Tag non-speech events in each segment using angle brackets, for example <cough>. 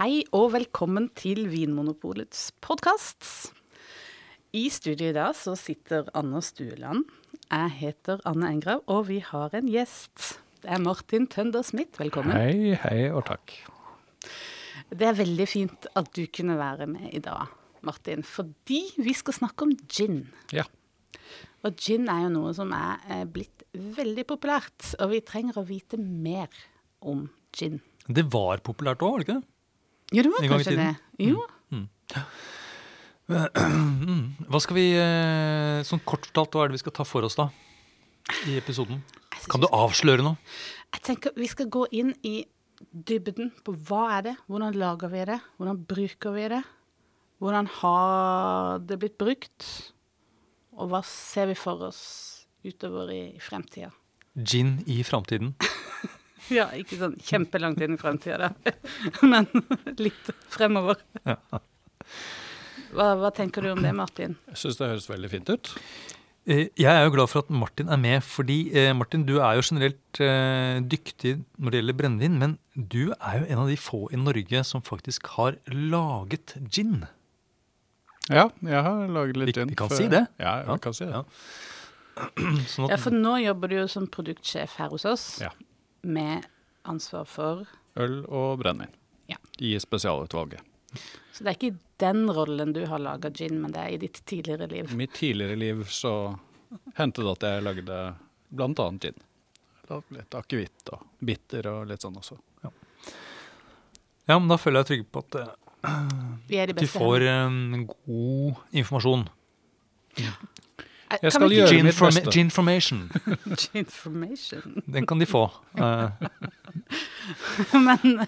Hei og velkommen til Vinmonopolets podkast. I studio i dag så sitter Anne Stueland. Jeg heter Anne Engrav, og vi har en gjest. Det er Martin Tønder Smith. Velkommen. Hei, hei og takk. Det er veldig fint at du kunne være med i dag, Martin, fordi vi skal snakke om gin. Ja. Og gin er jo noe som er eh, blitt veldig populært, og vi trenger å vite mer om gin. Det var populært òg, var det ikke det? Jo, det var kanskje det. tiden. <clears throat> Mm. Hva skal vi, eh, sånn kort fortalt, hva er det vi skal ta for oss da? I episoden? Kan du avsløre noe? Jeg tenker vi skal gå inn i dybden på hva er det, hvordan lager vi det, hvordan bruker vi det, hvordan har det blitt brukt, og hva ser vi for oss utover i fremtida. Gin i framtiden. <laughs> Ja, ikke sånn kjempelangt inn i fremtida, da, <laughs> men litt fremover. Ja. Hva, hva tenker du om det, Martin? Jeg syns det høres veldig fint ut. Eh, Jeg er jo glad for at Martin er med, fordi eh, Martin, du er jo generelt eh, dyktig når det gjelder brennevin, men du er jo en av de få i Norge som faktisk har laget gin. Ja, jeg har laget litt Vi- gin. vi kan for, si det. Ja, vi Ja, kan si det. ja. <clears throat> Sånn Ja, for nå jobber du jo som produktsjef her hos oss, Ja. Med ansvar for Øl og brennevin Ja. i spesialutvalget. Så det er ikke i den rollen du har laga gin, men det er i ditt tidligere liv. I mitt tidligere liv så hendte det at jeg lagde annet gin. Litt akevitt og bitter og litt sånn også. ja, men da føler jeg trygg på at uh, Vi er de de får um, god informasjon. her. Jeg skal gjøre Gin, mitt beste. ginformation. Ginformation. <laughs> Den kan de få. <laughs> Eh, Men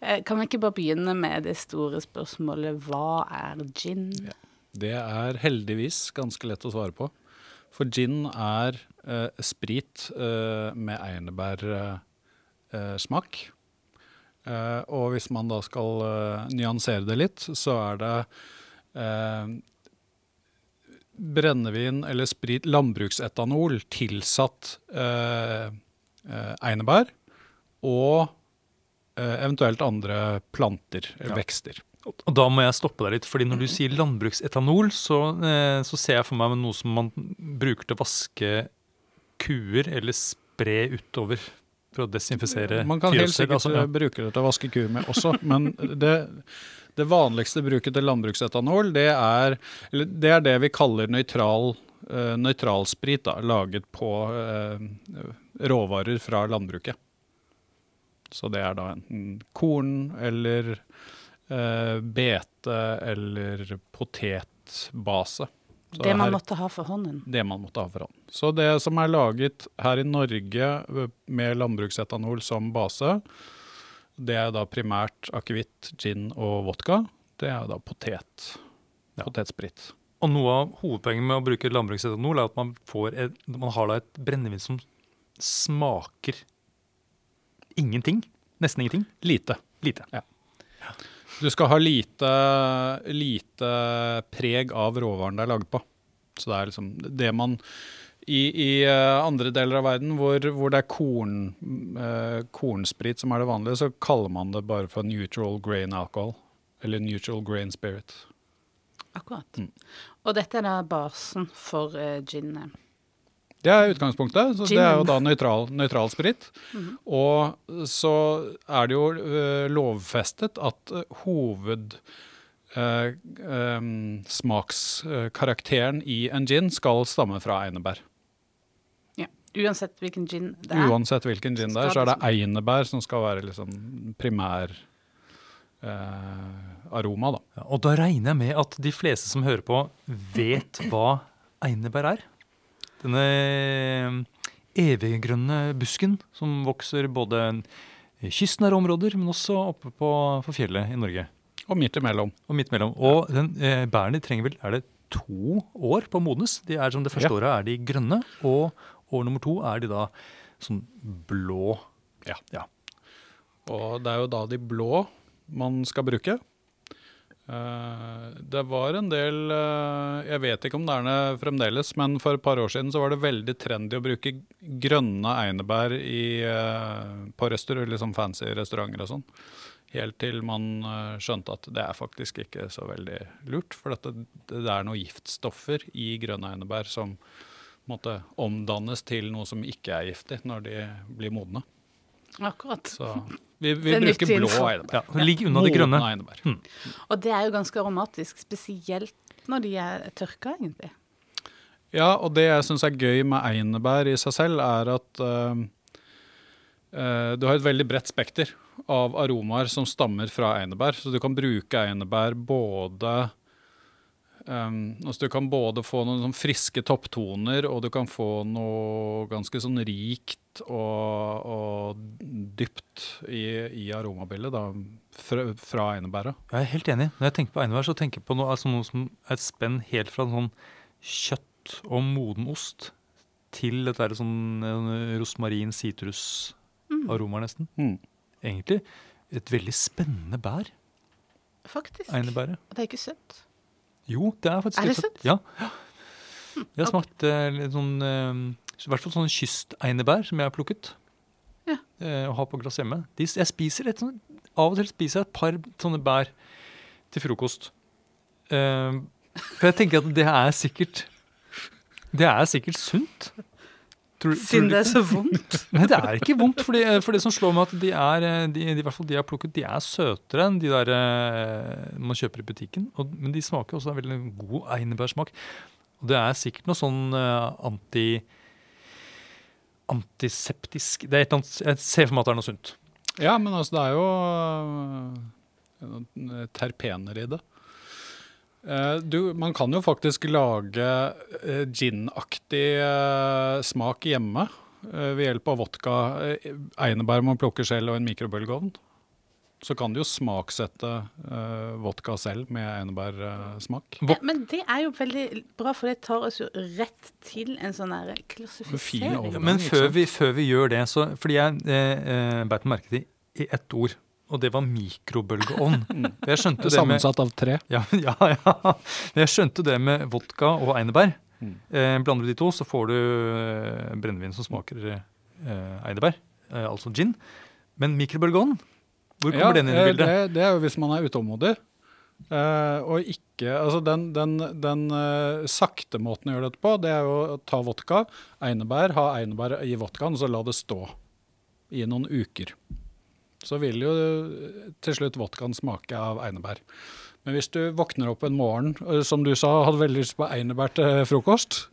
eh, kan vi ikke bare begynne med det store spørsmålet hva er gin? Det er heldigvis ganske lett å svare på. For gin er eh, sprit eh, med einebærsmak. Eh, smak. Eh, og hvis man da skal eh, nyansere det litt, så er det eh, brennevin eller sprit, landbruksetanol tilsatt eh, eh, einebær og eh, eventuelt andre planter, Ja. vekster. Og da må jeg stoppe deg litt, fordi når du sier landbruksetanol, så, eh, så ser jeg for meg noe som man bruker til å vaske kuer eller spre utover for å desinfisere Man kan helt sikkert altså, ja. eh, bruke det til å vaske kuer med også, men det, det vanligste bruket til landbruksetanol, det er, det, er det vi kaller nøytral, uh, nøytralsprit, da, laget på eh, råvarer fra landbruket. Så det er da enten korn eller eh, bete eller potetbase. Så Det man her- måtte ha for hånden. det man måtte ha for hånden. Så det som er laget her i Norge eh, med landbruksetanol som base, det er da primært akevitt, gin og vodka. Det er da potet. Ja. Potetsprit. Og noe av hovedpoenget med å bruke landbruksetanol er at man, får et, man har da et brennevin som smaker ingenting. Nesten ingenting. Lite. Lite. Du skal ha lite, lite preg av råvaren det er laget på. Så det er liksom det man i, i eh, andre deler av verden hvor, hvor det er korn, eh, kornsprit som er det vanlige, så kaller man det bare for neutral grain alcohol. Eller neutral grain spirit. Akkurat. Mm. Og dette er da basen for uh, gin. Det er utgangspunktet. så Det er jo da nøytral, nøytral sprit. Mhm. Og så er det jo uh, lovfestet at uh, hoved uh, um, i en gin skal stamme fra einebær. Uansett hvilken gin det er. Uansett hvilken gin det er, så er det einebær som skal være liksom primær eh, aroma, da. Ja, og da regner jeg med at de fleste som hører på, vet hva einebær er. Denne eh, eviggrønne busken som vokser både i kystnære områder, men også oppe på, på fjellet i Norge. Og midt imellom. Og midt mellom. Og den, eh, bærene trenger vel er det to år på å modnes. De er som Det første Ja. året er de grønne, og år nummer to er de da sånn blå. Ja. ja. Og det er jo da de blå man skal bruke. Eh, det var en del eh, Jeg vet ikke om det er det fremdeles, men for et par år siden så var det veldig trendy å bruke grønne einebær i, eh, på restaurant, liksom fancy restauranter og sånn. Helt til man skjønte at det er faktisk ikke så veldig lurt. For dette, det er noen giftstoffer i grønne einebær som måtte omdannes til noe som ikke er giftig når de blir modne. Akkurat. Så vi, vi er bruker blå einebær. Ja, Ligg unna de grønne. Einebær. Og det er jo ganske aromatisk, spesielt når de er tørka, egentlig. Ja, og det jeg syns er gøy med einebær i seg selv, er at uh, uh, du har et veldig bredt spekter av aromaer som stammer fra einebær. Så du kan bruke einebær både um, altså Du kan både få noen sånn friske topptoner, og du kan få noe ganske sånn rikt og, og dypt i, i aromabildet da, fra, fra einebæra. Jeg er helt enig. Når jeg tenker på einebær, så tenker jeg på noe, altså noe som er et spenn helt fra sånn kjøtt og moden ost til dette sånn rosmarin rosmarin, sitrusaroma nesten. Mm. Egentlig et veldig spennende bær, Faktisk. einebæret. Det er ikke søtt. Jo, det er faktisk Er det sant? Ja. Jeg har smakt eh, litt sånn eh, I hvert fall sånn kysteinebær som jeg har plukket. Ja. eh, og har på glass hjemme. De, jeg spiser et sånn, Av og til spiser jeg et par sånne bær til frokost. Eh, for jeg tenker at det er sikkert Det er sikkert sunt. Tror, Siden det er så vondt. <laughs> Nei, det er ikke vondt. For det, for det som slår meg, at de er, eh, de, de, hvert fall de har plukket, de er søtere enn de der eh, man kjøper i butikken. Og, men de smaker også en veldig god einebærsmak. Og det er sikkert noe sånn eh, anti antiseptisk det er et annet, Jeg ser for meg at det er noe sunt. Ja, men altså, det er jo terpener i det. Eh, du, man kan jo faktisk lage uh, ginaktig eh, smak hjemme eh, ved hjelp av vodka, einebær man plukker selv og en mikrobølgeovn. Så kan du jo smaksette eh, vodka selv med einebærsmak. Ja, men det er jo veldig bra, for det tar oss jo rett til en sånn klassifisering. Men før vi, før vi gjør det, så Fordi jeg eh, eh, beit meg merke til i ett ord, og det var mikrobølgeovn. <laughs> Jeg skjønte det med Sammensatt av tre. Ja, <laughs> ja, ja. Jeg skjønte det med vodka og einebær. Mm. Eh, blander du de to, så får du eh, brennevin som smaker eh, einebær. Eh, altså gin. Men mikrobølgeovn, hvor kommer den inn i eh, bildet? Det, det er jo hvis man er utålmodig. Eh, og ikke Altså, den, den, den eh, sakte måten å gjøre dette på, det er jo å ta vodka, einebær, ha einebær i vodkaen, og så la det stå i noen uker. Så vil jo eh, til slutt vodkaen smake av einebær. Men hvis du våkner opp en morgen, eh, som du sa, hadde veldig lyst på einebær til frokost,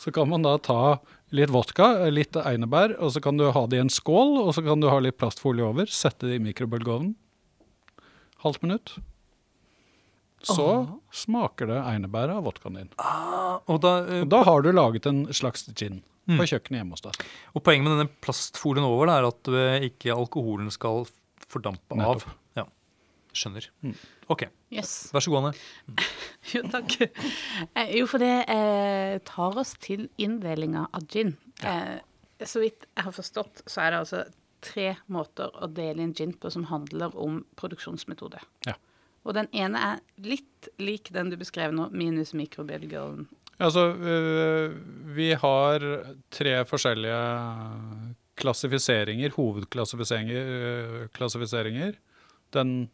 så kan man da ta litt vodka, litt einebær, og så kan du ha det i en skål, og så kan du ha litt plastfolie over, sette det i mikrobølgeovnen. Halvt minutt. Så Åh. smaker det einebæret av vodkaen din. Og, da, eh, Og da har du laget en slags gin. På kjøkkenet hjemme hos deg. og poenget med denne plastfolien over da, er at eh, ikke alkoholen skal fordampe Nettopp. av. Ja, Skjønner. Mm. Ok, Yes. vær så god, Anne. <laughs> Jo, takk. Eh, jo, for det eh, tar oss til inndelinga av gin. Eh, så vidt jeg har forstått, så er det altså tre måter å dele inn gin på som handler om produksjonsmetode. Ja. Og den ene er litt lik den du beskrev nå, minus mikrobølgeovn. Altså, øh, vi har tre forskjellige klassifiseringer, hovedklassifiseringer. øh, klassifiseringer. Den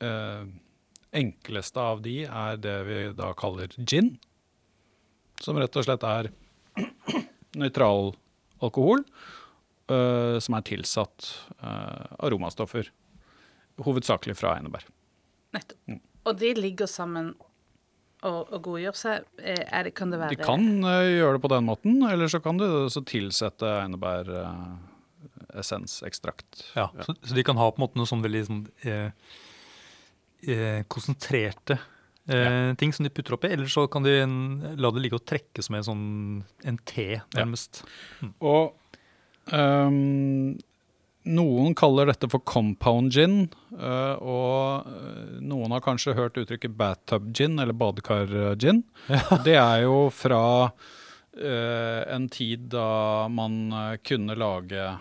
eh, enkleste av de er det vi da kaller gin, som rett og slett er <clears throat> nøytral alkohol, eh, som er tilsatt eh, aromastoffer, hovedsakelig fra einebær. Nettopp. Mm. Og de ligger sammen og, å godgjør seg. Eh, Er det, kan det være De kan uh, gjøre det på den måten, eller så kan du så tilsette einebær Uh, essensekstrakt. Ja, Så, så de kan ha på en måte noe sånn veldig sånn, eh, eh, konsentrerte eh, ting som de putter oppi, eller så kan de en, la det ligge og trekke som en sånn en te, nærmest. Og øhm, noen kaller dette for compound gin, øh, og øh, noen har kanskje hørt uttrykket bathtub gin, eller badekar-gin. <laughs> Det er jo fra øh, en tid da man kunne lage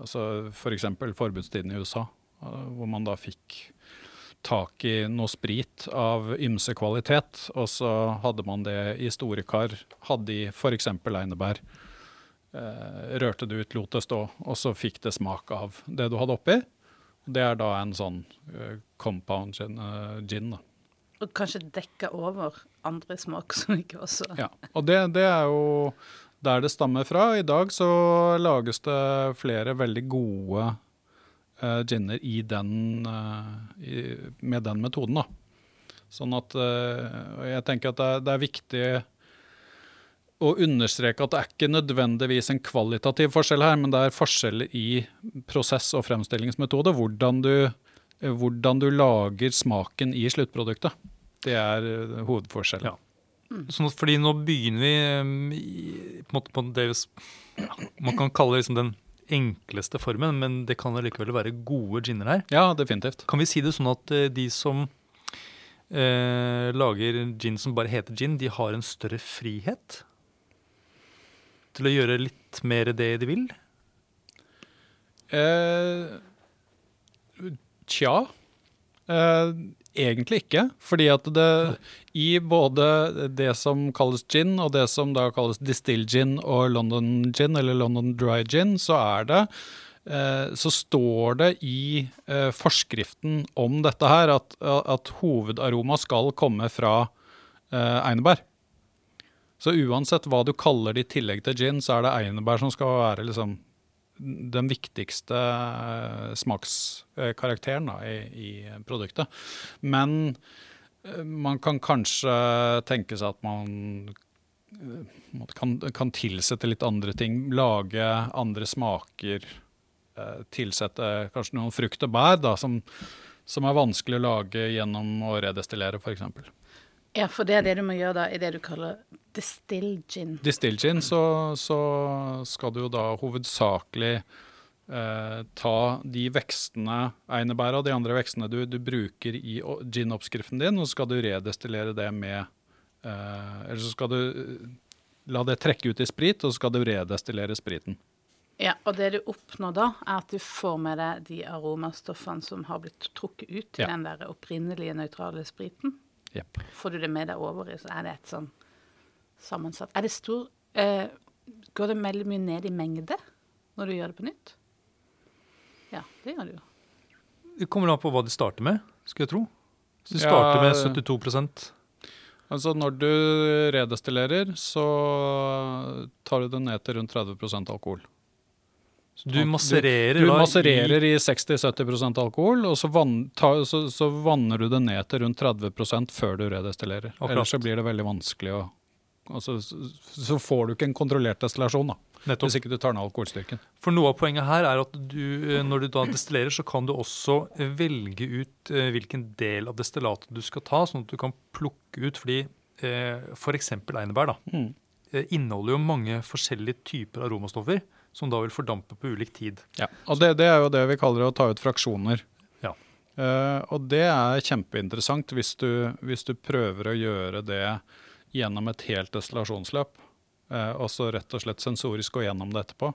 altså F.eks. For forbudstiden i USA, hvor man da fikk tak i noe sprit av ymse kvalitet, og så hadde man det i store kar, hadde i f.eks. einebær. Eh, rørte det ut, lot det stå, og så fikk det smak av det du hadde oppi. Det er da en sånn eh, compound gin. eh, gin da. Og kanskje dekke over andre smak som ikke også Ja, og det, det er jo der det stammer fra. I dag så lages det flere veldig gode uh, ginner i den, uh, i, med den metoden. da. Sånn at uh, Jeg tenker at det er, det er viktig å understreke at det er ikke nødvendigvis en kvalitativ forskjell her, men det er forskjeller i prosess og fremstillingsmetode. Hvordan du, eh, hvordan du lager smaken i sluttproduktet. Det er eh, hovedforskjellen. Ja. Sånn at, fordi nå begynner vi um, på måte på det ja, man kan kalle det liksom den enkleste formen, men det kan likevel være gode ginner her. Ja, definitivt. Kan vi si det sånn at eh, de som eh, lager gin som bare heter gin, de har en større frihet til å gjøre litt mer det de vil? Eh, tja. Eh, egentlig ikke. Fordi at det i både det som kalles gin, og det som da kalles distill gin og London gin, eller London dry gin, så er det eh, så står det i eh, forskriften om dette her at, at hovedaroma skal komme fra eh, einebær. Så uansett hva du kaller det i tillegg til gin, så er det einebær som skal være liksom den viktigste eh, smakskarakteren da, i, i produktet. Men eh, man kan kanskje tenke seg at man eh, kan, kan tilsette litt andre ting. Lage andre smaker. Tilsette kanskje noen frukt og bær da, som, som er vanskelig å lage gjennom å redestillere, f.eks. Ja, for det er det du må gjøre da i det du kaller distill gin. Distill gin, så, så skal du jo da hovedsakelig eh, ta de vekstene, einebæra og de andre vekstene du, du bruker i gin-oppskriften din, og så skal du redestillere det med eh, Eller så skal du eh, la det trekke ut i sprit, og så skal du redestillere spriten. Ja, og det du oppnår da, er at du får med deg de aromastoffene som har blitt trukket ut i Ja. den der opprinnelige nøytrale spriten. Yep. Får du det med deg over i, så er det et sånn sammensatt Er det stor eh, Går det veldig mye ned i mengde når du gjør det på nytt? Ja, det gjør det jo. Det kommer an på hva de starter med, skulle jeg tro. Hvis de Ja, starter med 72% Altså Når du redestillerer, så tar du det ned til rundt 30% alkohol. Så du massererer Du du massererer i 60-70% alkohol, og så, vann, ta, så, så vanner du det ned til rundt 30% før du redestillerer. Akkurat. Ellers så blir det veldig vanskelig å altså, så, får du ikke en kontrollert destillasjon, da, nettopp. hvis ikke du tar ned alkoholstyrken. For noe av poenget her er at du, eh, når du da destillerer, så kan du også eh, velge ut eh, hvilken del av destillatet du skal ta, sånn at du kan plukke ut fordi f.eks. For einebær da, Mm. eh, inneholder jo mange forskjellige typer aromastoffer som da vil fordampe på ulik tid. Ja. Og det, det er jo det vi kaller å ta ut fraksjoner. Ja. Og det er kjempeinteressant hvis du, hvis du prøver å gjøre det gjennom et helt destillasjonsløp. eh, og så rett og slett sensorisk gå gjennom det etterpå.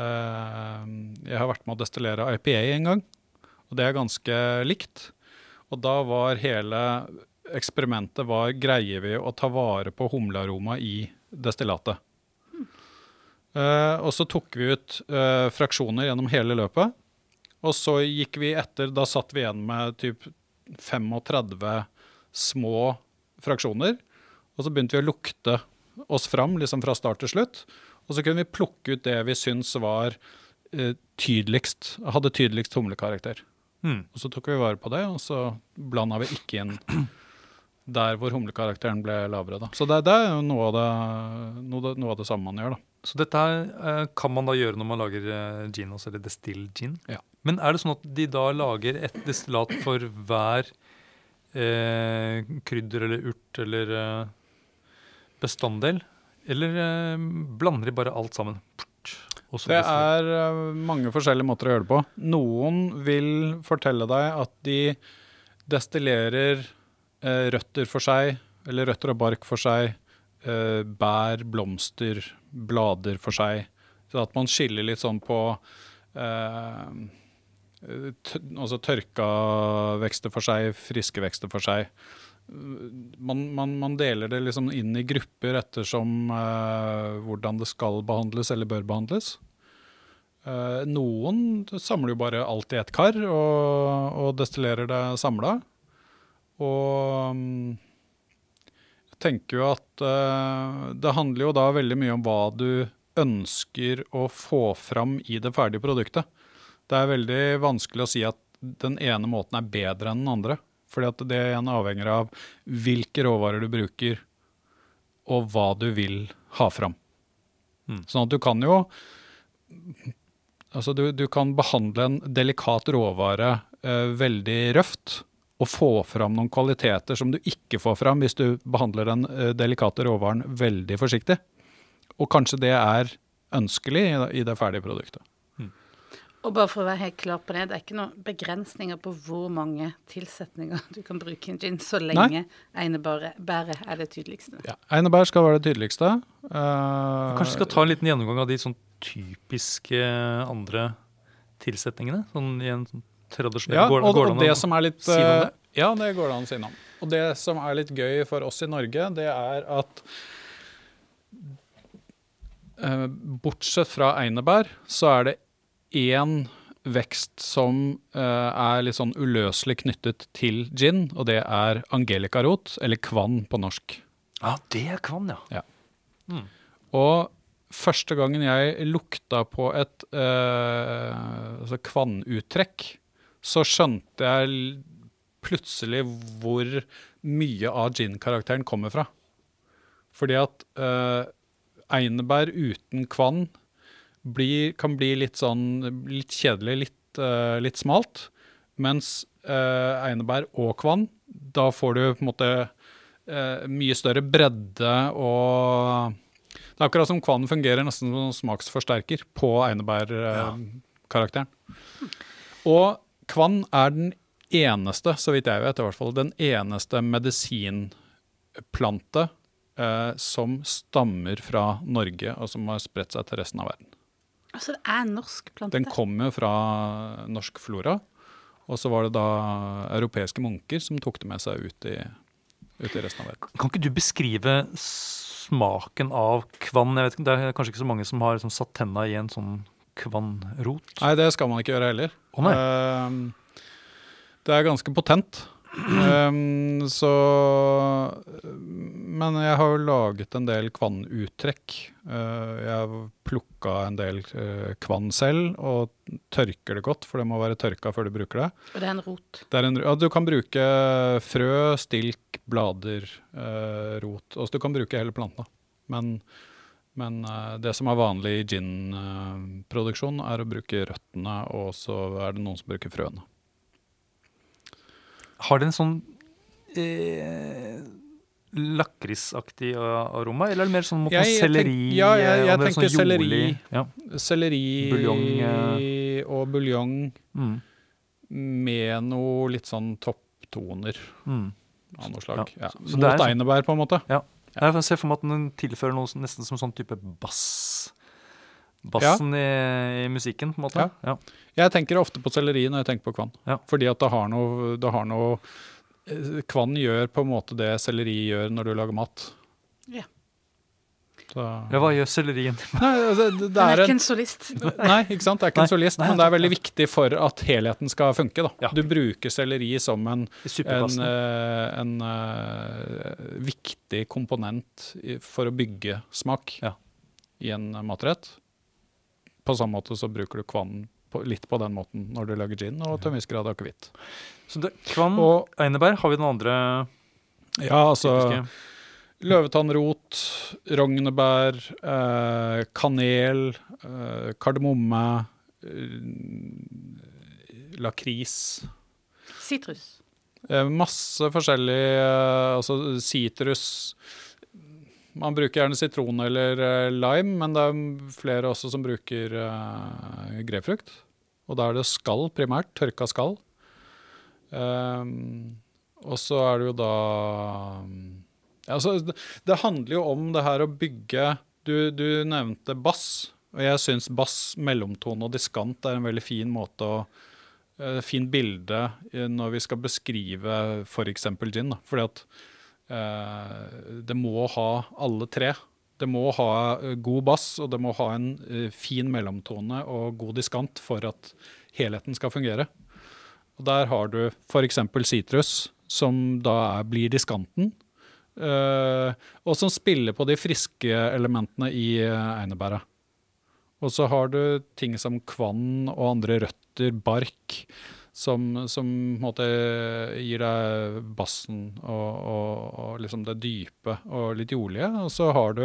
Eh, jeg har vært med å destillere IPA en gang, og det er ganske likt. Og da var hele eksperimentet var greier vi å ta vare på humlearoma i destillatet. Eh, og så tok vi ut eh, fraksjoner gjennom hele løpet. Og så gikk vi etter, da satt vi igjen med typ 35 små fraksjoner. Og så begynte vi å lukte oss fram liksom fra start til slutt. Og så kunne vi plukke ut det vi syns var eh, tydeligst, hadde tydeligst humlekarakter. Mm. Og så tok vi vare på det, og så blanda vi ikke inn der hvor humlekarakteren ble lavere. Da. Så det, det er jo noe av det, noe, noe av det samme man gjør. da. Så dette her eh, kan man da gjøre når man lager eh, gin, også, eller destill gin. Ja. Men er det sånn at de da lager et destillat for hver eh, krydder eller urt eller eh, bestanddel? Eller eh, blander de bare alt sammen? Det er eh, mange forskjellige måter å gjøre det på. Noen vil fortelle deg at de destillerer eh, røtter for seg, eller røtter og bark for seg, bær, blomster, blader for seg. Så at man skiller litt sånn på altså tørka vekster for seg, friske vekster for seg. Man, man, man deler det liksom inn i grupper ettersom uh, hvordan det skal behandles eller bør behandles. Uh, noen samler jo bare alt i ett kar og, og destillerer det samla. Og um, jeg tenker jo at uh, det handler jo da veldig mye om hva du ønsker å få fram i det ferdige produktet. Det er veldig vanskelig å si at den ene måten er bedre enn den andre. Fordi at det igjen avhenger av hvilke råvarer du bruker, og hva du vil ha fram. Mm. Sånn at du kan jo Altså, du, du kan behandle en delikat råvare eh, veldig røft og få fram noen kvaliteter som du ikke får fram hvis du behandler den eh, delikate råvaren veldig forsiktig. Og kanskje det er ønskelig i, det- ferdige produktet. Og bare for å være helt klar på det, det er ikke noen begrensninger på hvor mange tilsetninger du kan bruke i en gin, så lenge einebæret er det tydeligste. Ja. Einebær skal være det tydeligste. Uh, Kanskje vi skal ta en liten gjennomgang av de sånn typiske andre tilsetningene? Sånn i en sånn tradisjonell Ja, går, og, går og det som er litt si eh, det? Ja, det går det an å si noe om. Og det som er litt gøy for oss i Norge, det er at uh, bortsett fra einebær, så er det én vekst som eh, er litt sånn uløselig knyttet til gin, og det er angelikarot, eller kvann på norsk. Ja, det er kvann, ja. Og første gangen jeg lukta på et eh, altså kvannuttrekk, så skjønte jeg plutselig hvor mye av gin-karakteren kommer fra. Fordi at eh, einebær uten kvann blir, kan bli litt sånn litt kjedelig, litt, uh, litt smalt. Mens uh, einebær og kvann, da får du på en måte uh, mye større bredde og Det er akkurat som kvann fungerer nesten som smaksforsterker på einebærkarakteren. Og kvann er den eneste, så vidt jeg vet i hvert fall, den eneste medisinplante eh, som stammer fra Norge, og som har spredt seg til resten av verden. Altså, det er en norsk plante. Den kommer fra norsk flora, og så var det da europeiske munker som tok det med seg ut i, ut i resten av verden. Kan ikke du beskrive smaken av kvann? Jeg vet ikke, Det er kanskje ikke så mange som har liksom, satt tenna i en sånn kvannrot? Nei, det skal man ikke gjøre heller. Å, nei. Ehm, det er ganske potent. Ehm, så Men jeg har jo laget en del kvannuttrekk. Uh, jeg har plukka en del uh, kvann selv og tørker det godt, for det må være tørka før du bruker det. Og det er en rot. er en, ja, du kan bruke frø, stilk, blader, uh, rot. Altså du kan bruke hele planta. Men, men det som er vanlig i ginproduksjon, er å bruke røttene, og så er det noen som bruker frøene. Har det en sånn eh, lakrisaktig aroma, eller er det mer sånn mot Jeg- selleri? ja, jeg- eh, jeg tenker sånn selleri. Ja. Selleri Buljong, og buljong Mm. med noe litt sånn topptoner Mm. av noe slag. Ja, Ja. Mot sånn- einebær, på en måte. Jeg ser for meg at den tilfører noe nesten som sånn type bass. Bassen i, i musikken, på en måte. Ja. Jeg tenker ofte på selleri når jeg tenker på kvann. Ja. Fordi at det har noe, det har noe eh, Kvann gjør på en måte det selleri gjør når du lager mat. Ja. Så, Ja, hva gjør sellerien? <laughs> Nei, det, det, det er er ikke en en solist. <laughs> Nei, ikke sant? Det er ikke en solist, Nei, men det er veldig viktig for at helheten skal funke. Da. Ja. Du bruker selleri som en, en, eh, en eh, viktig komponent for å bygge smak Ja. i en matrett. På samme måte så bruker du kvann på, litt på den måten når du lager gin, og til en viss grad akevitt. Så det, kvann, Og einebær, har vi den andre ja, altså typiske? løvetannrot, rognebær, eh, kanel, eh, kardemomme, eh, lakris. Sitrus. Eh, masse forskjellig eh, Altså sitrus Man bruker gjerne sitron eller eh, lime, men det er flere også som bruker uh, grepfrukt. Og da er det skall primært. Tørka skall. Um, og så er det jo da altså, det, handler jo om det her å bygge Du, du nevnte bass, og jeg syns bass, mellomtone og diskant er en veldig fin måte å eh, fint bilde eh, når vi skal beskrive f.eks. gin. Da. Fordi at eh, det må ha alle tre Det må ha eh, god bass, og det må ha en eh, fin mellomtone og god diskant for at helheten skal fungere. Og der har du f.eks. sitrus, som da er, blir diskanten. eh, og som spiller på de friske elementene i einebæret. Og så har du ting som kvann og andre røtter, bark, som, som måte gir deg bassen og, og, og liksom det dype og litt jordlige. Og så har du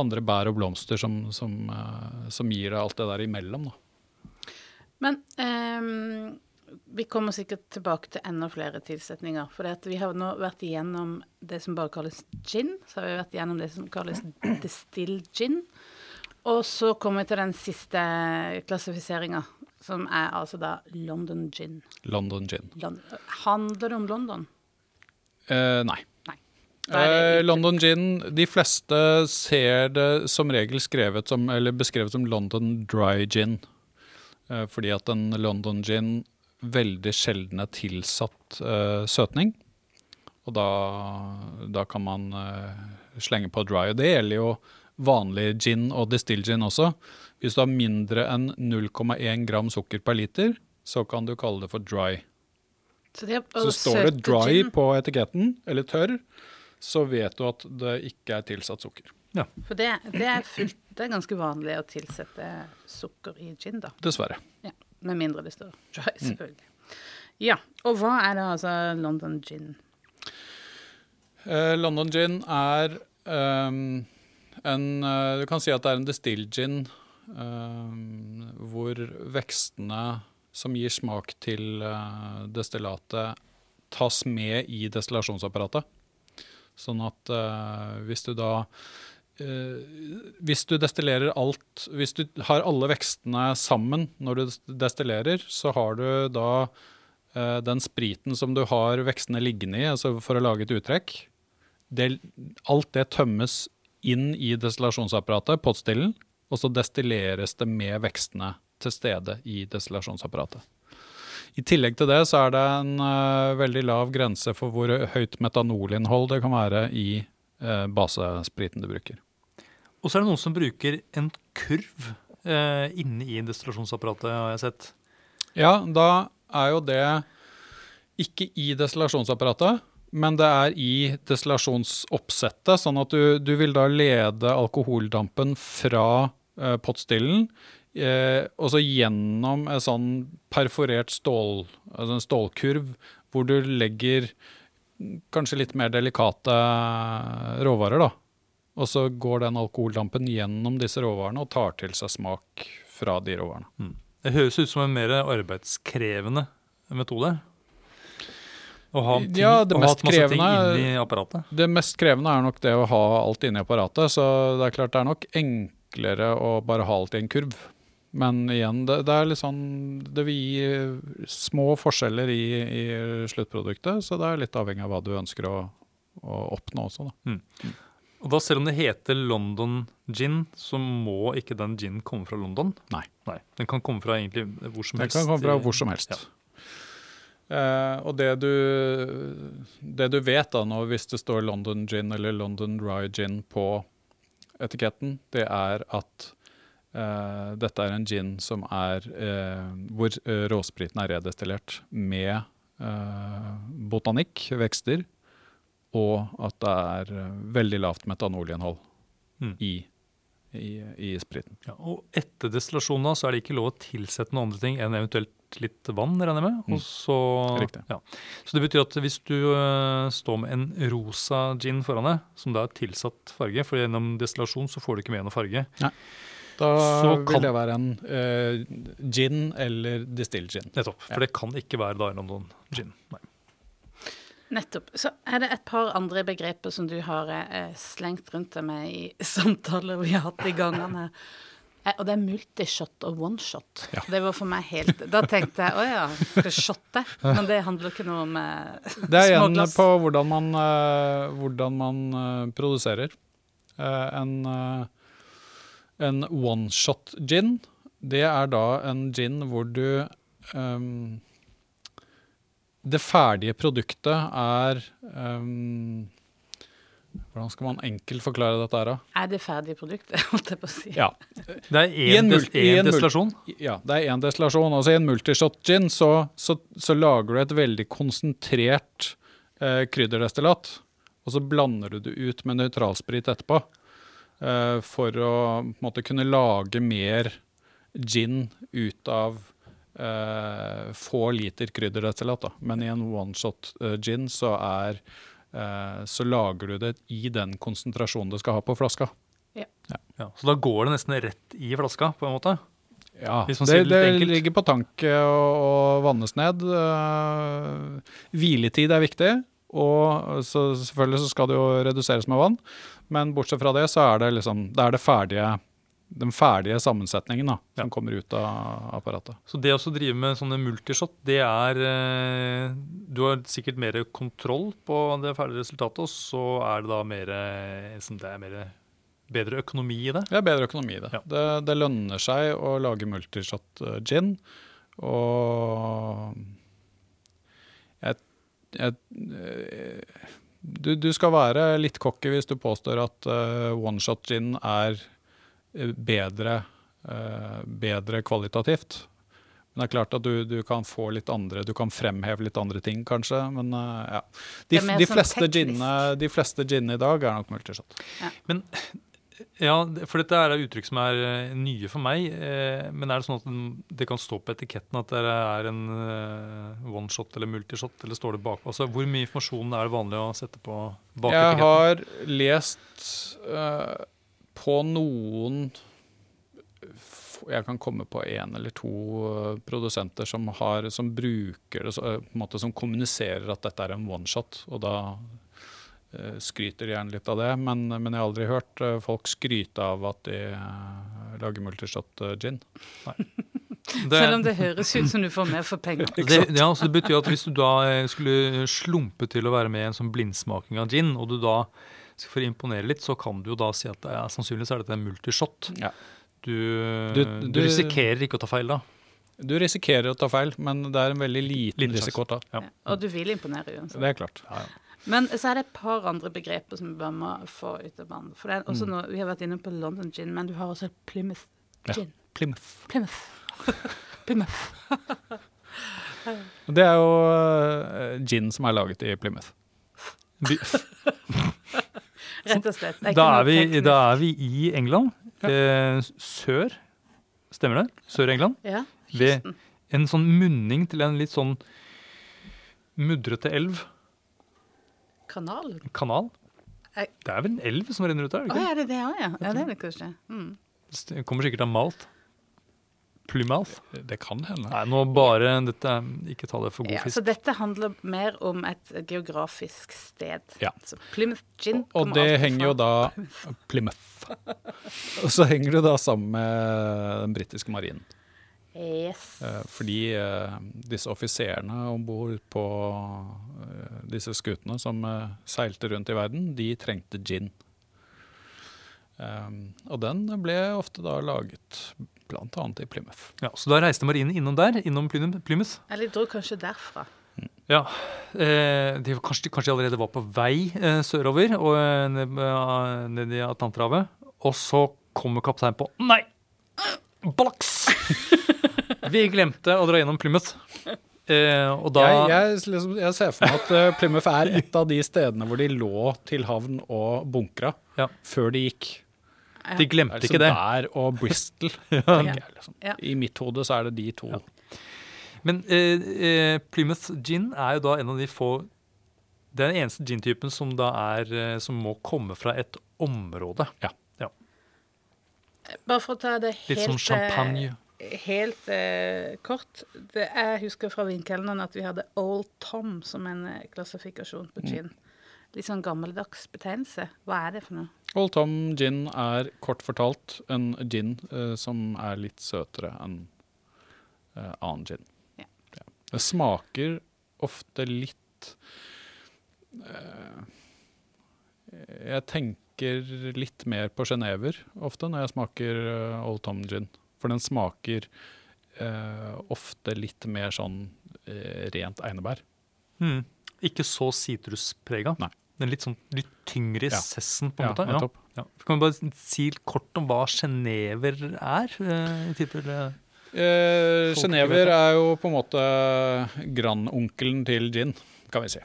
andre bær og blomster som, som, eh, som gir deg alt det der imellom. Da. Men um, vi kommer sikkert tilbake til enda flere tilsetninger. For vi har nå vært igjennom det som bare kalles gin. Så har vi vært igjennom det som kalles distilled gin. Og så kommer vi til den siste klassifiseringa, som er altså da London gin. London gin. Lon Handler det om London? Eh, nei. Nei. Eh, London gin, de fleste ser det som regel skrevet som, eller beskrevet som London dry gin. Eh, fordi at en London gin veldig sjelden er tilsatt eh, søtning. Og da, da kan man eh, slenge på dry. Og det gjelder jo vanlig gin og distill gin også. Hvis du har mindre enn 0,1 gram sukker per liter, så kan du kalle det for dry. Så, det er, Så står det dry gin, på etiketten, eller tørr, så vet du at det ikke er tilsatt sukker. For det, det, er fullt, det er ganske vanlig å tilsette sukker i gin, da. Dessverre. Ja, Med mindre det står dry, Mm. selvfølgelig. Ja, og hva er da altså London gin? Eh, London gin er um, en eh, Du kan si at det er en distill gin hvor vekstene som gir smak til eh, destillatet, tas med i destillasjonsapparatet. Sånn at eh, hvis du da eh, Hvis du destillerer alt Hvis du har alle vekstene sammen når du destillerer, så har du da eh, den spriten som du har vekstene liggende i, altså for å lage et uttrekk, det, alt det tømmes inn i destillasjonsapparatet, pottstillen, og så destilleres det med vekstene til stede i destillasjonsapparatet. I tillegg til det så er det en uh, veldig lav grense for hvor høyt metanolinnhold det kan være i uh, basespriten du bruker. Og så er det noen som bruker en kurv uh, inne i destillasjonsapparatet, har jeg sett. Ja, da er jo det ikke i destillasjonsapparatet, men det er i destillasjonsoppsettet, sånn at du, du vil da lede alkoholdampen fra eh, pottstillen, eh, og så gjennom en sånn perforert stål, altså en stålkurv, hvor du legger kanskje litt mer delikate råvarer, da. Og så går den alkoholdampen gjennom disse råvarene og tar til seg smak fra de råvarene. Det høres ut som en mer arbeidskrevende metode. Å ha ting, Ja, det å ha mest masse ting krevende- inni apparatet. Det mest krevende er nok det å ha alt inni apparatet, så det er klart det er nok enklere å bare ha alt i en kurv. Men igjen, det, det er litt sånn Det vil gi små forskjeller i, i sluttproduktet, så det er litt avhengig av hva du ønsker å, å oppnå også, da. Og da Selv om det heter London gin, så må ikke den ginen komme fra London? Nei. Den kan komme fra egentlig hvor som den helst. kan komme fra hvor som helst. Ja. Eh, og det du, det du vet da nå, hvis det står London gin eller London Rye gin på etiketten, det er at eh, dette er en gin som er eh, hvor råspriten er redestillert med eh, botanikk, vekster, og at det er veldig lavt metanolinnhold Mm. i, i, i spriten. Ja, og etter destillasjonen så er det ikke lov å tilsette noen andre ting enn eventuelt litt vann, regner jeg med. Mm. Og så, Riktig. Ja. så det betyr at hvis du uh, står med en rosa gin foran deg, som da er tilsatt farge, for gjennom destillasjon så får du ikke med noe farge, Nei. Da Så vil det være en uh, gin eller distilled gin. nettopp. For det kan ikke være da noen gin. Nei. Nettopp. Så er det et par andre begreper som du har eh, slengt rundt deg med i samtaler vi har hatt i gangene. Eh, og det er multishot og oneshot. Ja. Det var for meg helt Da tenkte jeg å ja, skal shotte? Men det handler ikke noe om småglass. <laughs> Det er igjen småglass. på hvordan man, eh, hvordan man eh, produserer. Eh, en en one-shot gin, det er da en gin hvor du um, Det ferdige produktet er ehm, Hvordan skal man enkelt forklare dette her, da? Er det ferdig produktet, <laughs> holdt jeg på å si? Ja, Det er en én en destillasjon. ja det er én destillasjon. Altså I en multishot gin så, så, så lager du et veldig konsentrert eh, krydderdestillat. Og så blander du det ut med nøytralsprit etterpå. eh, for å på en måte, kunne lage mer gin ut av eh, få liter krydderdestillat. da. Men i en one-shot eh, gin så er så lager du det i den konsentrasjonen det skal ha på flaska. Ja, så da går det nesten rett i flaska, på en måte. Ja, Hvis man det, sier det litt det ligger på tank eh, og, og vannes ned. Eh, hviletid er viktig, og så selvfølgelig så skal det jo reduseres med vann. Men bortsett fra det, så er det liksom det er det ferdige, den ferdige sammensetningen da, som Ja. kommer ut av apparatet. Så det å drive med sånne multishot, det er eh, Du har sikkert mer kontroll på det ferdige resultatet, og så er det da mer det er mer bedre økonomi i det. Er bedre økonomi i det. Ja. det. Det lønner seg å lage multishot eh, gin, og jeg, jeg, eh, du, du skal være litt cocky hvis du påstår at uh, one-shot gin er bedre, eh, bedre kvalitativt. Men det er klart at du, du kan få litt andre, du kan fremheve litt andre ting, kanskje. Men eh, ja. De, de, sånn fleste ginne, de fleste ginene i dag er nok multishot. Men ja, for dette er uttrykk som er eh, nye for meg. eh, Men er det sånn at det kan stå på etiketten at det er en one-shot eller multishot, eller står det bak? Altså, Hvor mye informasjon er det vanlig å sette på bak Jeg etiketten? har lest eh, på noen Jeg kan komme på én eller to eh, produsenter som, har, som bruker det, eh, på en måte som kommuniserer at dette er en one-shot. Og da eh, skryter de gjerne litt av det. Men, men jeg har aldri hørt folk skryte av at de lager multishot gin. Det- <laughs> Selv om det høres ut som du får mer for penger. Det, ja, så det betyr at Hvis du da skulle slumpe til å være med i en sånn blindsmaking av gin, og du da for å imponere litt, så kan du jo da si at er, sannsynligvis er dette en multishot. Ja. Du, Du- du, du- risikerer ikke å ta feil da. Du risikerer å ta feil, men det er en veldig liten, Liten risiko å ta. Ja. Ja. Og du vil imponere uansett. Det er klart. Men så er det et par andre begreper som vi bare må få ut av banen. For det er også noe, Vi har vært inne på London gin, men du har også Plymouth Ja. gin. Plymouth. Plymouth. <laughs> Plymouth. Det er jo eh, gin som er laget i Plymouth. <laughs> Vi, <laughs> Rett og slett. Er da, er vi, da er vi i England. Eh, sør, stemmer det? Sør-England. Ja, Ved en sånn munning til en litt sånn mudrete elv. Kanal? Kanal. Det er vel en elv som renner ut der? Ikke? Å, det er det det òg, ja? Ja, det er det kanskje. Mm. Det kommer sikkert av Malt. Plymouth. Det kan hende. Nei, nå bare dette, Ikke ta det for god Ja, så dette handler mer om et geografisk sted. Ja. Så Plymouth gin Og kommer det henger jo da Plymouth. <laughs> Og så henger det da sammen med den britiske marinen. Yes. Eh, Fordi eh, disse offiserene om bord på eh, disse skutene som seilte rundt i verden, de trengte gin. Um, og den ble ofte da laget annet i Plymouth. Ja, så da reiste marinen innom der, innom Plymouth. Eller dro kanskje derfra. Ja, eh, de, kanskje, kanskje de allerede var på vei eh, sørover og eh, ned, ned i Atlanterhavet. Og så kommer kapteinen på Nei! Blaks! <laughs> Vi glemte å dra gjennom Plymouth. Eh, og da Jeg, jeg, liksom, jeg ser for meg at Plymouth er et av de stedene hvor de lå til havn og bunkra Ja. før de gikk. De glemte Altså ikke det. Der og Bristol. <laughs> tenker jeg, liksom. Ja. I mitt hode så er det de to. Ja. Men eh, eh, Plymouth gin er jo da en av de få Det er den eneste gin-typen som da er eh, Som må komme fra et område. Ja. Bare for å ta det helt Litt som champagne. eh, Helt eh, kort. Det jeg husker fra vinkelneren at vi hadde Old Tom som en eh, klassifikasjon Mm. på gin. Litt sånn gammeldags betegnelse. Hva er det for noe? Old Tom gin er kort fortalt en gin eh, som er litt søtere enn eh, annen gin. Ja. Det smaker ofte litt eh, Jeg tenker litt mer på sjenever ofte når jeg smaker eh, Old Tom gin. For den smaker eh, ofte litt mer sånn eh, rent einebær. Mm. Ikke så sitrusprega. Nei. Den litt, sånn, litt tyngre Ja. sessen, på en Ja, måte. nettopp. Ja. Kan vi bare si kort om hva genever er? eh, i tilfelle Eh, Genever er jo på en måte grandonkelen til gin, kan vi si.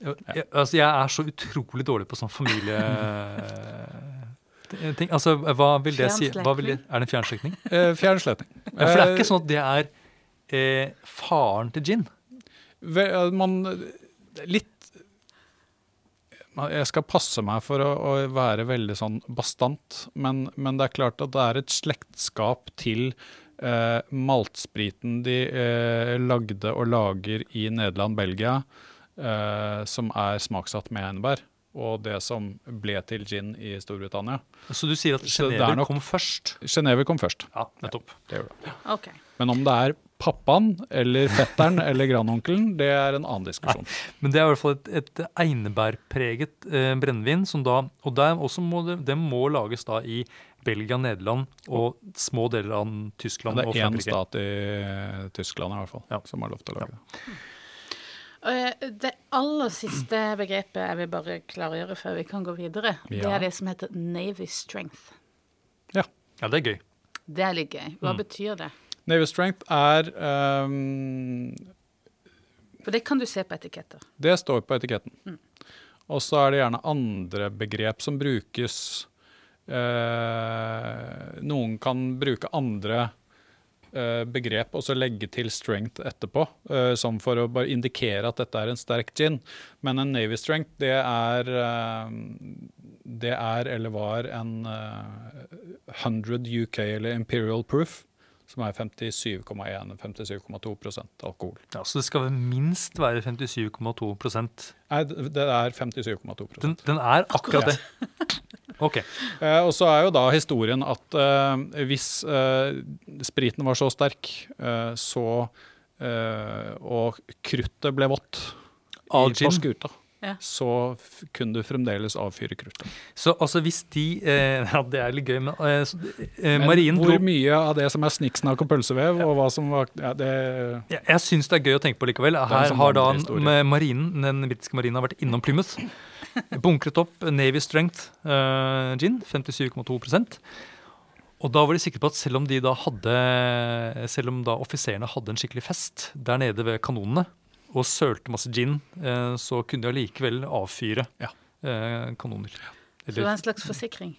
Ja, jeg, altså, jeg er så utrolig dårlig på sånn familie... ting. Altså, hva vil det si? Hva vil det, er det en fjernslektning? Eh, fjernslekning. Ja, for det er Eh, ikke sånn at det er eh, faren til gin. Ve- eh, Man Litt man- Jeg skal passe meg for å, å være veldig sånn bastant, men, men det er klart at det er et slektskap til eh, maltspriten de eh, lagde og lager i Nederland, Belgia, eh, som er smaksatt med enebær. og det som ble til gin i Storbritannia. Så du sier at det er nok- kom først? Genéve kom først. Ja, nettopp. Det gjør det. Okay. Men om det er pappaen eller fetteren <laughs> eller grandonkelen, det er en annen diskusjon. Men det er i hvert fall et, et einebærpreget eh, brennevin, som da, og det også må det, det må lages da i Belgia, Nederland og små deler av Tyskland Det er én stat i Tyskland i hvert fall Ja. som har lov til å lage det. Ja. Det aller siste begrepet jeg vil bare klargjøre før vi kan gå videre, det er det som heter Navy Strength. Ja, det er gøy. Det er litt gøy. Hva betyr det? Navy Strength er um, For det kan du se på etiketter. Det står på etiketten. Og så er det gjerne andre begrep som brukes. Eh, noen kan bruke andre eh, begrep og så legge til strength etterpå, eh, som for å bare indikere at dette er en sterk gin. Men en Navy strength, det er eh, Det er eller var en eh, 100 UK eller Imperial proof, som er 57,1-57,2% alkohol. Ja, så det skal minst være 57,2% Nei, det er 57,2 den, den er akkurat det. Ok. <laughs> Eh, og så er jo da historien at eh, hvis eh, spriten var så sterk, eh, så eh, Og kruttet ble vått Av i, på skuta, Ja. så kunne du fremdeles avfyre kruttet. Så altså hvis de eh, <laughs> Ja, det er litt gøy, men eh, så, eh, Men hvor dro mye av det som er snikksnakk og pølsevev, og hva som var ja, det, Jeg, jeg syns det er gøy å tenke på likevel. er Her sånn har da med marinen, den britiske marinen har vært innom Plymouth. <laughs> Bunkret opp Navy Strength uh, gin, 57,2% Og da var de sikre på at selv om de da hadde Selv om da offiserene hadde en skikkelig fest der nede ved kanonene og sølte masse gin, eh, så kunne de allikevel avfyre Ja. kanoner. Eller, Så det var en slags forsikring.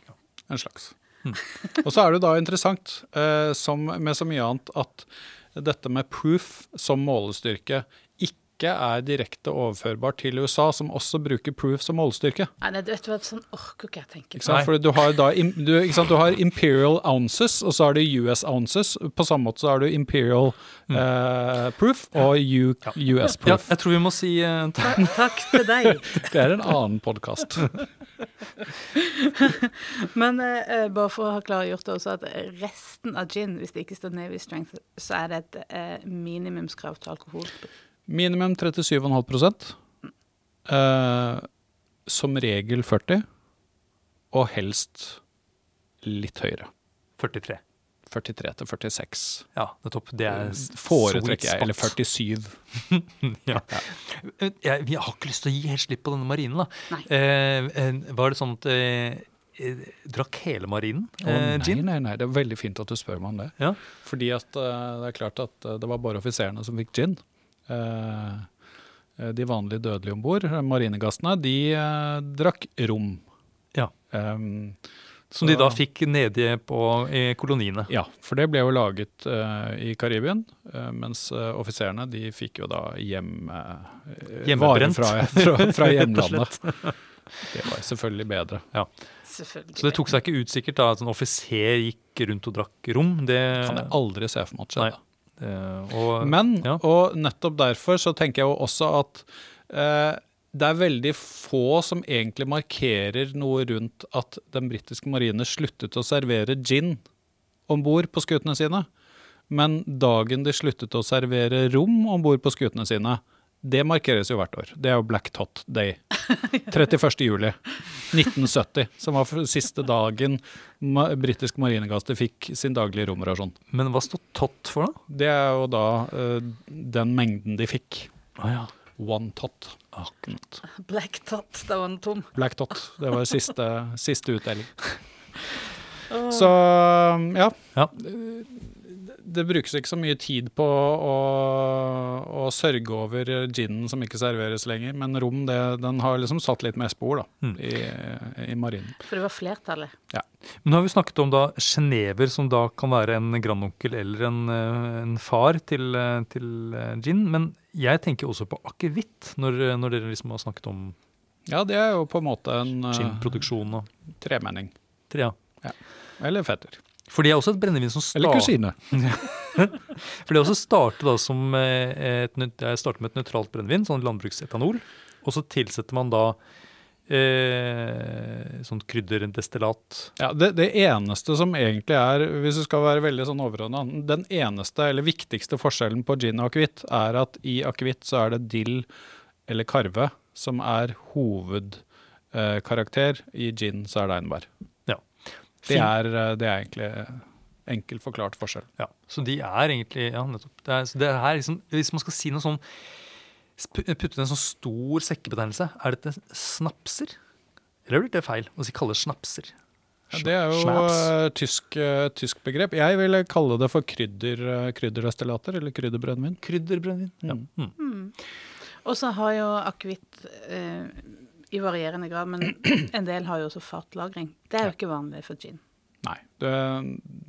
En slags. <laughs> Og så er det da interessant, eh, som med så mye annet, at dette med proof som målestyrke ikke er direkte overførbart til USA, som også bruker proof som målestyrke. Nei, nei, du vet hva, sånn orker ikke jeg tenke på. sant? Nei. For du har, da, du, ikke sant? du har imperial ounces, og så har du US ounces. På samme måte så har du imperial eh, proof og U, US Ja, jeg tror vi må si eh, ta- Takk til deg. <laughs> Det er en annen podkast. <laughs> Men eh, bare for å ha klargjort det også at resten av gin, hvis det ikke står Navy Strength, så er det et minimumskrav til alkohol. Minimum 37,5 eh, Som regel 40, og helst litt høyere. 43. 43 til 46. Ja, nettopp. Det er s- Foretrekker jeg. Eller 47. <laughs> ja. Jeg, jeg har ikke lyst til å gi helt slipp på denne marinen. da. Nei. Eh, eh, var det sånn at eh, eh, Drakk hele marinen eh, nei, gin? nei, nei, det er veldig fint at du spør meg om det. Ja. Fordi at eh, det er klart at eh, det var bare offiserene som fikk gin. Eh, eh, de vanlige dødelige om bord, marinegassene, de eh, drakk rom. Ja. Um, Som de da fikk nede på i koloniene. Ja, for det ble jo laget uh, i Karibien, Uh, mens uh, offiserene de fikk jo da hjem uh, Hjemmebrent. fra, fra, fra <laughs> hjemlandet. Det var selvfølgelig bedre. Selvfølgelig. Så det tok seg ikke ut sikkert da at en offiser gikk rundt og drakk rom. Det, Kan jeg aldri se for meg at skjedde. eh, og, Men, ja. og nettopp derfor så tenker jeg jo også at eh, det er veldig få som egentlig markerer noe rundt at den britiske marine sluttet å servere gin om bord på skutene sine. Men dagen de sluttet å servere rom om bord på skutene sine, det markeres jo hvert år. Det er jo Black Tot Day. 31. juli 1970, som var siste dagen britisk marinegaster fikk sin daglige romrasjon. Men hva står tot for, da? Det er jo da uh, den mengden de fikk. Ah, ja. One Tot. Akkurat. Black Tot, da var den tom. Black Tot. Det var siste, <laughs> siste utdeling. Så ja. Ja. Det brukes ikke så mye tid på å, å sørge over ginen som ikke serveres lenger, men rom det, den har liksom satt litt med spor da, Mm. i, i marinen. For det var flertallet. Men nå har vi snakket om da genever, som da kan være en grandonkel eller en, eh, en far til, eh, til eh, gin. Men jeg tenker også på akevitt, når, når dere liksom har snakket om Ja, det er jo på en måte en ginproduksjon og tremenning. tre. Ja. Eller fetter. For det er også et brennevin som Eller starter kusine. <laughs> For det også starter da som eh, et, jeg starter med et nøytralt brennevin, sånn landbruksetanol. Og så tilsetter man da eh, sånn krydderdestillat. Ja, det, det eneste som egentlig er, hvis du skal være veldig sånn overordna, den eneste eller viktigste forskjellen på gin og akevitt, er at i akevitt så er det dill eller karve som er hovedkarakter. I gin så er det einbær. Det er, eh, det er egentlig enkelt forklart forskjell. Ja, så de er egentlig Ja, nettopp. Det er, så det er liksom, hvis man skal si noe sånn Putte en sånn stor sekkebetegnelse, er dette snapser? Eller blir det feil å si kalle snapser? Ja, det er jo Snaps. eh, tysk, eh, tysk begrep. Jeg ville kalle det for krydder, eh, krydderdestillater eller krydderbrennevin. Krydderbrennevin. Ja. Mm. Mm. Mm. Og så har jo akevitt eh, i varierende grad, men <clears throat> en del har jo også fatlagring. Det er jo ikke vanlig for gin. Nei. Det,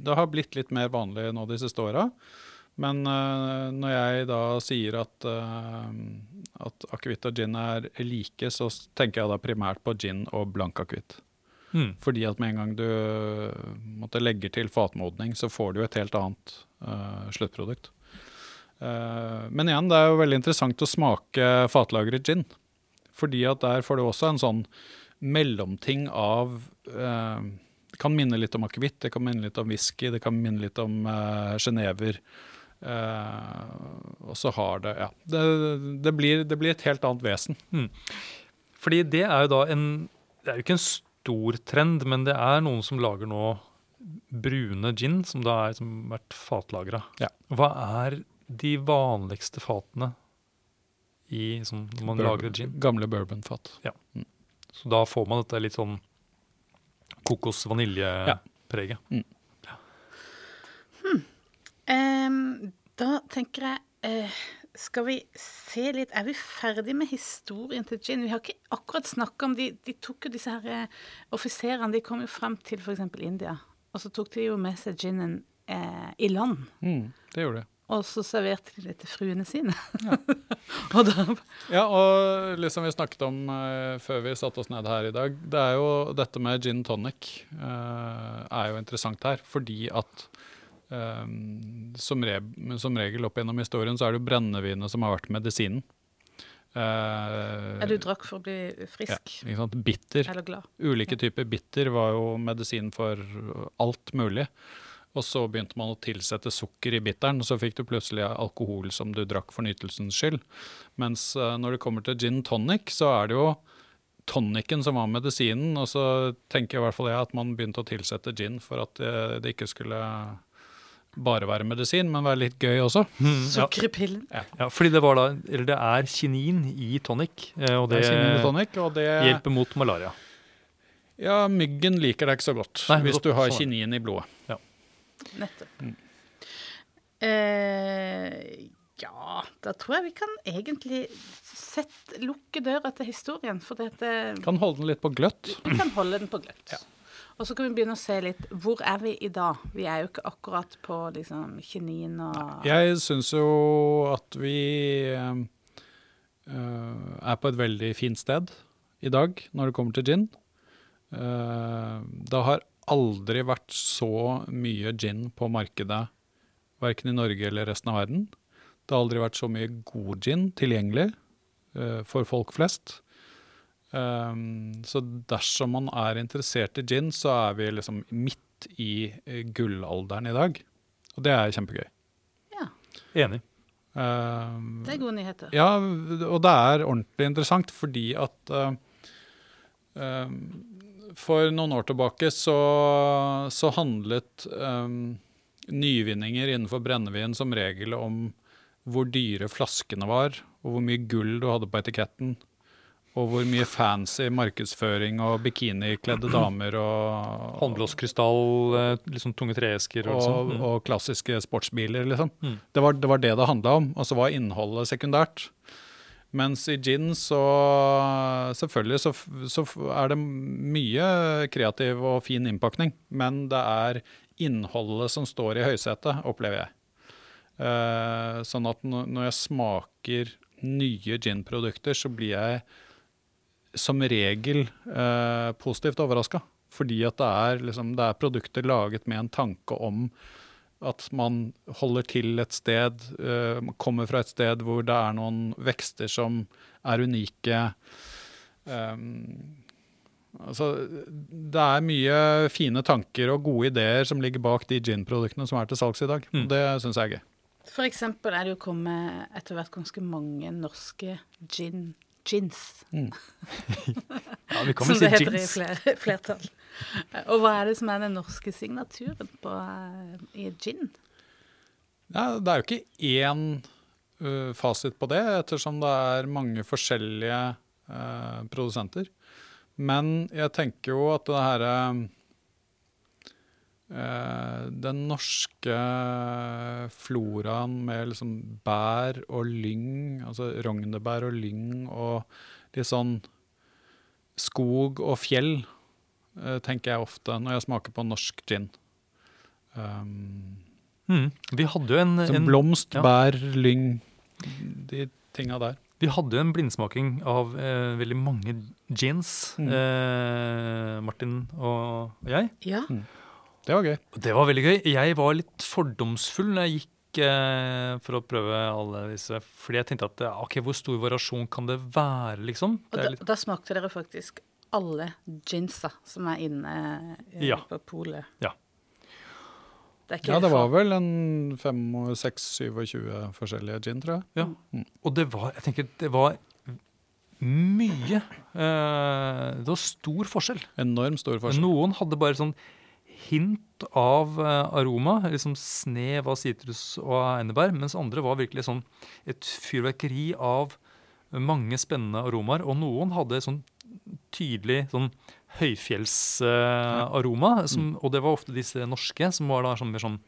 det har blitt litt mer vanlig nå de siste åra. Men uh, når jeg da sier at, uh, at akevitt og gin er like, så tenker jeg da primært på gin og blank akevitt. Mm. Fordi at med en gang du måtte legger til fatmodning, så får du et helt annet uh, sluttprodukt. Uh, men igjen, det er jo veldig interessant å smake fatlagret gin. Fordi at der får du også en sånn mellomting av eh, Det kan minne litt om akevitt, det kan minne litt om whisky, det kan minne litt om uh, genever. Eh, og så har det Ja. Det, det, blir, det blir et helt annet vesen. Fordi det er jo da en Det er jo ikke en stor trend, men det er noen som lager nå brune gin, som da er som vært fatlagra. Ja. Hva er de vanligste fatene i, sånn, når man Bur lager gin? Gamle bourbonfat. Så da får man dette litt sånn kokos-vaniljepreget. Um, da tenker jeg uh, Skal vi se litt Er vi ferdig med historien til gin? Vi har ikke akkurat snakka om de De tok jo disse her uh, offiserene De kom jo frem til f.eks. India. Og så tok de jo med seg ginen uh, i land. Mm, det gjorde det. Og så serverte de det til fruene sine. <laughs> og da Ja, og liksom vi snakket om uh, før vi satte oss ned her i dag, det er jo dette med gin tonic uh, er jo interessant her, fordi at um, som, re som regel opp gjennom historien så er det jo brennevinet som har vært medisinen. Uh, Ja, du drakk for å bli ja, frisk. ikke sant? Bitter. Eller glad. Ulike typer bitter var jo medisin for alt mulig. Og så begynte man å tilsette sukker i bitteren, og så fikk du plutselig alkohol som du drakk for nytelsens skyld. Mens eh, når det kommer til gin tonic, så er det jo tonicen som var medisinen. Og så tenker i hvert fall jeg at man begynte å tilsette gin for at eh, det ikke skulle bare være medisin, men være litt gøy også. Mm, ja. Sukker i pillen. ja, fordi det var da Eller det er kinin i tonic, eh, og Det det, tonic, og det hjelper mot malaria. Ja, myggen liker deg ikke så godt Nei, hvis du har sånn kinin i blodet. Nettopp. Mm. Eh, ja, da tror jeg vi kan egentlig sett, lukke døra til historien. For dette, Kan holde den litt på gløtt. vi kan holde den på gløtt. Ja. Og så kan vi begynne å se litt Hvor er vi i dag? Vi er jo ikke akkurat på liksom kinin og Jeg syns jo at vi eh, eh, er på et veldig fint sted i dag når det kommer til gin. Eh, det har aldri vært så mye gin på markedet, verken i Norge eller resten av verden. Det har aldri vært så mye god gin tilgjengelig uh, for folk flest. Um, så dersom man er interessert i gin, så er vi liksom midt i eh, gullalderen i dag. Og det er kjempegøy. Ja, Enig. Uh, det er gode nyheter. ja, og det er ordentlig interessant fordi at uh, um, For noen år tilbake så, så handlet um, nyvinninger innenfor brennevin som regel om hvor dyre flaskene var, og hvor mye gull du hadde på etiketten. Og hvor mye fancy markedsføring og bikinikledde damer og Håndblåskrystall, liksom tunge treesker og, og, sånn. Mm. og klassiske sportsbiler, liksom. Mm. Det, var, det var det det handla om, og så var innholdet sekundært. Mens i gin så Selvfølgelig så, så er det mye kreativ og fin innpakning, men det er innholdet som står i høysetet, opplever jeg. Eh, sånn at når jeg smaker nye ginprodukter, så blir jeg som regel eh, positivt overraska. Fordi at det er, liksom, det er produkter laget med en tanke om at man holder til et sted, eh, kommer fra et sted hvor det er noen vekster som er unike. Um, altså, det er mye fine tanker og gode ideer som ligger bak de gin-produktene som er til salgs i dag. Mm. Det syns jeg er gøy. For eksempel er det jo kommet etter hvert ganske mange norske gin, gins, <laughs> Ja, vi kan som vel si det heter i flertall. <laughs> Og hva er det som er den norske signaturen på, eh, i gin? Ja, det er jo ikke én uh, fasit på det, ettersom det er mange forskjellige uh, produsenter. Men jeg tenker jo at det herre uh, Den norske floraen med liksom bær og lyng, altså rognebær og lyng og litt sånn skog og fjell, tenker jeg ofte når jeg smaker på norsk gin. Um, Mm. Vi hadde jo en, en, blomst, ja. bær, lyng, de tinga der. vi hadde jo en blindsmaking av eh, veldig mange gins, Mm. eh, Martin og jeg. Ja. Det var gøy. Det var veldig gøy. Jeg var litt fordomsfull når jeg gikk eh, for å prøve alle disse. Fordi jeg tenkte at eh, ok, hvor stor variasjon kan det være, liksom? Og da, litt, da smakte dere faktisk alle ginsa som er inne eh, Ja. på polet. Ja. Det er ikke Ja, det var vel en 26-27 forskjellige gin, tror jeg. ja. Og det var, jeg tenker, det var mye. Eh, det var stor forskjell. Enormt stor forskjell. Noen hadde bare sånn hint av eh, aroma, liksom snev av sitrus og einebær, mens andre var virkelig sånn et fyrverkeri av mange spennende aromaer. Og noen hadde sånn tydelig sånn høyfjellsaroma, som og det var ofte disse norske, som var da sånn mer sånn